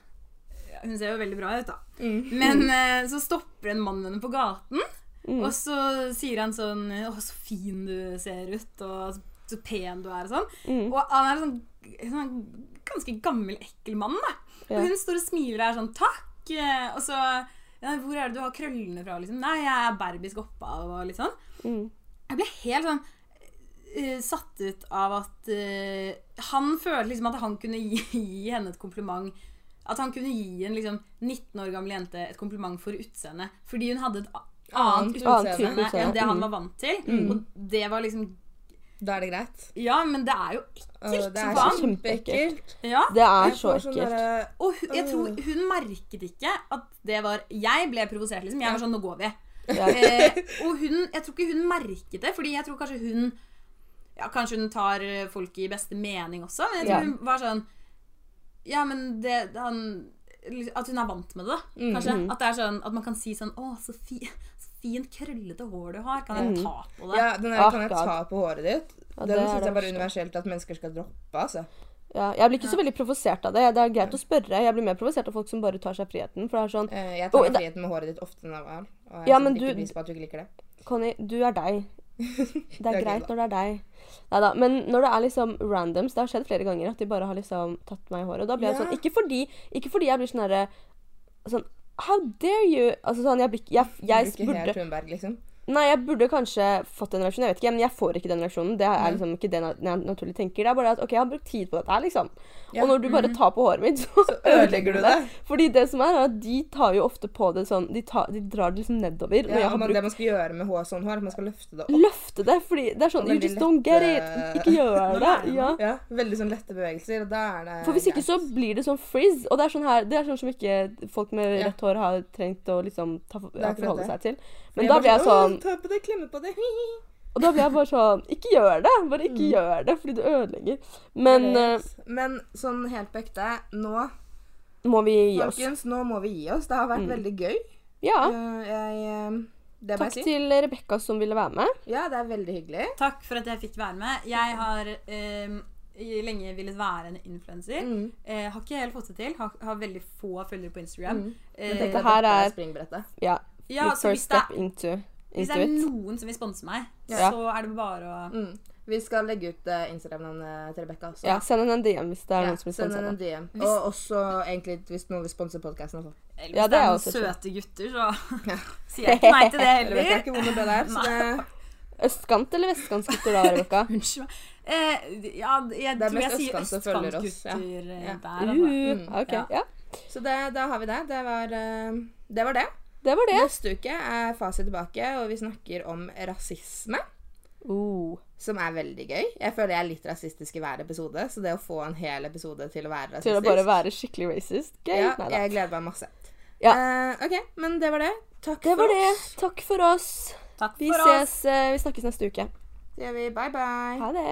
ja, Hun ser jo veldig bra ut, da. Mm. Men eh, så stopper en mann henne på gaten, Mm. og så sier han sånn 'Å, så fin du ser ut', og 'så pen du er', og sånn. Mm. Og han er sånn, sånn ganske gammel, ekkel mann, da. Ja. Og hun står og smiler og er sånn 'takk', eh, og så ja, 'Hvor er det du har krøllene fra?' liksom. 'Nei, jeg er berbisk opphav', og litt sånn. Mm. Jeg ble helt sånn uh, satt ut av at uh, Han følte liksom at han kunne gi, (laughs) gi henne et kompliment. At han kunne gi en liksom 19 år gammel jente et kompliment for utseendet. Fordi hun hadde et annet Annet utseende enn det han Mm. var vant til. Og det var liksom Da er det greit. Ja, men det er jo Åh, ekkelt det er så kjempeekkelt. Ja. Det er så sånn ekkelt. Og hun, jeg tror hun merket ikke at det var Jeg ble provosert, liksom. Jeg var sånn Nå går vi. Ja. Eh, og hun Jeg tror ikke hun merket det, fordi jeg tror kanskje hun Ja, kanskje hun tar folk i beste mening også, men jeg tror Ja. hun var sånn Ja, men det han At hun er vant med det, Kanskje. Kanskje. -hmm. At det er sånn At man kan si sånn Å, så, fi, fint krøllete hår du har. Kan jeg mm. ta på det? Ja, den der Ah, kan jeg ta på håret ditt. Ja, det den er syns jeg bare er universelt at mennesker skal droppe, altså. Ja, jeg blir ikke så veldig provosert av det. Det er greit å spørre. Jeg blir mer provosert av folk som bare tar seg friheten. For det er sånn Eh, Jeg tar meg friheten med håret ditt ofte enn av all. Og jeg Ja, setter men ikke du- pris på at du ikke liker det. Conny, du er deg. (laughs) Det er Det er greit når det er deg. Neida, Men når det er liksom randoms Det har skjedd flere ganger at de bare har liksom tatt meg i håret. Og da blir jeg sånn Ikke fordi, ikke fordi jeg blir sånn herre Sånn How dare you? Altså sånn, jeg, jeg, jeg, jeg ikke burde helt Thunberg, liksom. Nei, jeg burde kanskje fått den reaksjonen. Jeg vet ikke, men jeg får ikke den reaksjonen. Det er liksom ikke det jeg naturlig tenker. Det er bare at OK, jeg har brukt tid på dette her, liksom. Ja. Og når du bare tar på håret mitt, (laughs) så, Så ødelegger du det. Fordi det som er, er at de tar jo ofte på det sånn De, tar, de drar det liksom nedover. Ja, man, brukt det man skal gjøre med hår, sånn hår, man skal løfte det opp. Løfte det, fordi det er sånn You just don't get it. Ikke gjør det. Ja. Ja, Veldig sånn lette bevegelser, og da er det For hvis ikke så blir det sånn frizz. Og det er sånn her Det er sånn som ikke folk med rett rødt hår har trengt å liksom ta, forholde seg til. Men da blir jeg sånn Ta på det, klemme på det. Og da blir jeg bare sånn Ikke gjør det! Bare ikke Mm. gjør det, fordi du ødelegger. Men eh. Men sånn helt på ekte, nå må vi gi oss. Folkens, nå må vi gi oss. Det har vært Mm. veldig gøy. Ja. Eh, jeg, eh, Takk si. til Rebekka som ville være med. Ja, det er veldig hyggelig. Takk for at jeg fikk være med. Jeg har eh, lenge villet være en influenser. Mm. Eh, har ikke helt fått det til. Har, har veldig få følgere på Instagram. Mm. Eh, Men dette her er- springbrettet. Ja. ja, så hvis first det, step into, hvis det er noen som vil sponse meg, Ja. så er det bare å Mm. Vi skal legge ut uh, Instagram-navnet til Rebekka. Ja, send henne en DM hvis det er Ja, noen som vil sponse henne. Og også egentlig hvis noen vil sponse podkasten. Eller hvis Ja, det det er noen også søte gutter, så (laughs) (laughs) sier jeg ikke nei til det heller. Jeg vet ikke vond det er. Så (laughs) det, Østkant eller vestkantgutter da, Rebekka? Unnskyld meg. Eh, ja, jeg tror jeg sier østkantgutter oss, ja. østkantsgutter eh, Ja. der. Altså. Uh, Mm, ok, ja. ja. så det, da har vi det. Det var, eh, det var det. Det var det. Neste uke er Fasit tilbake, og vi snakker om rasisme. Uh, som er veldig gøy. Jeg føler jeg er litt rasistisk i hver episode, så det å få en hel episode til å være rasistisk Til å bare være skikkelig racist. Gøy. ja, Jeg gleder meg masse. Ja. Eh, OK, men det var det. Takk Det for var det. oss. Takk for oss. Takk Vi for oss. ses. eh, Vi snakkes neste uke. Det gjør vi bye, bye. Ha det.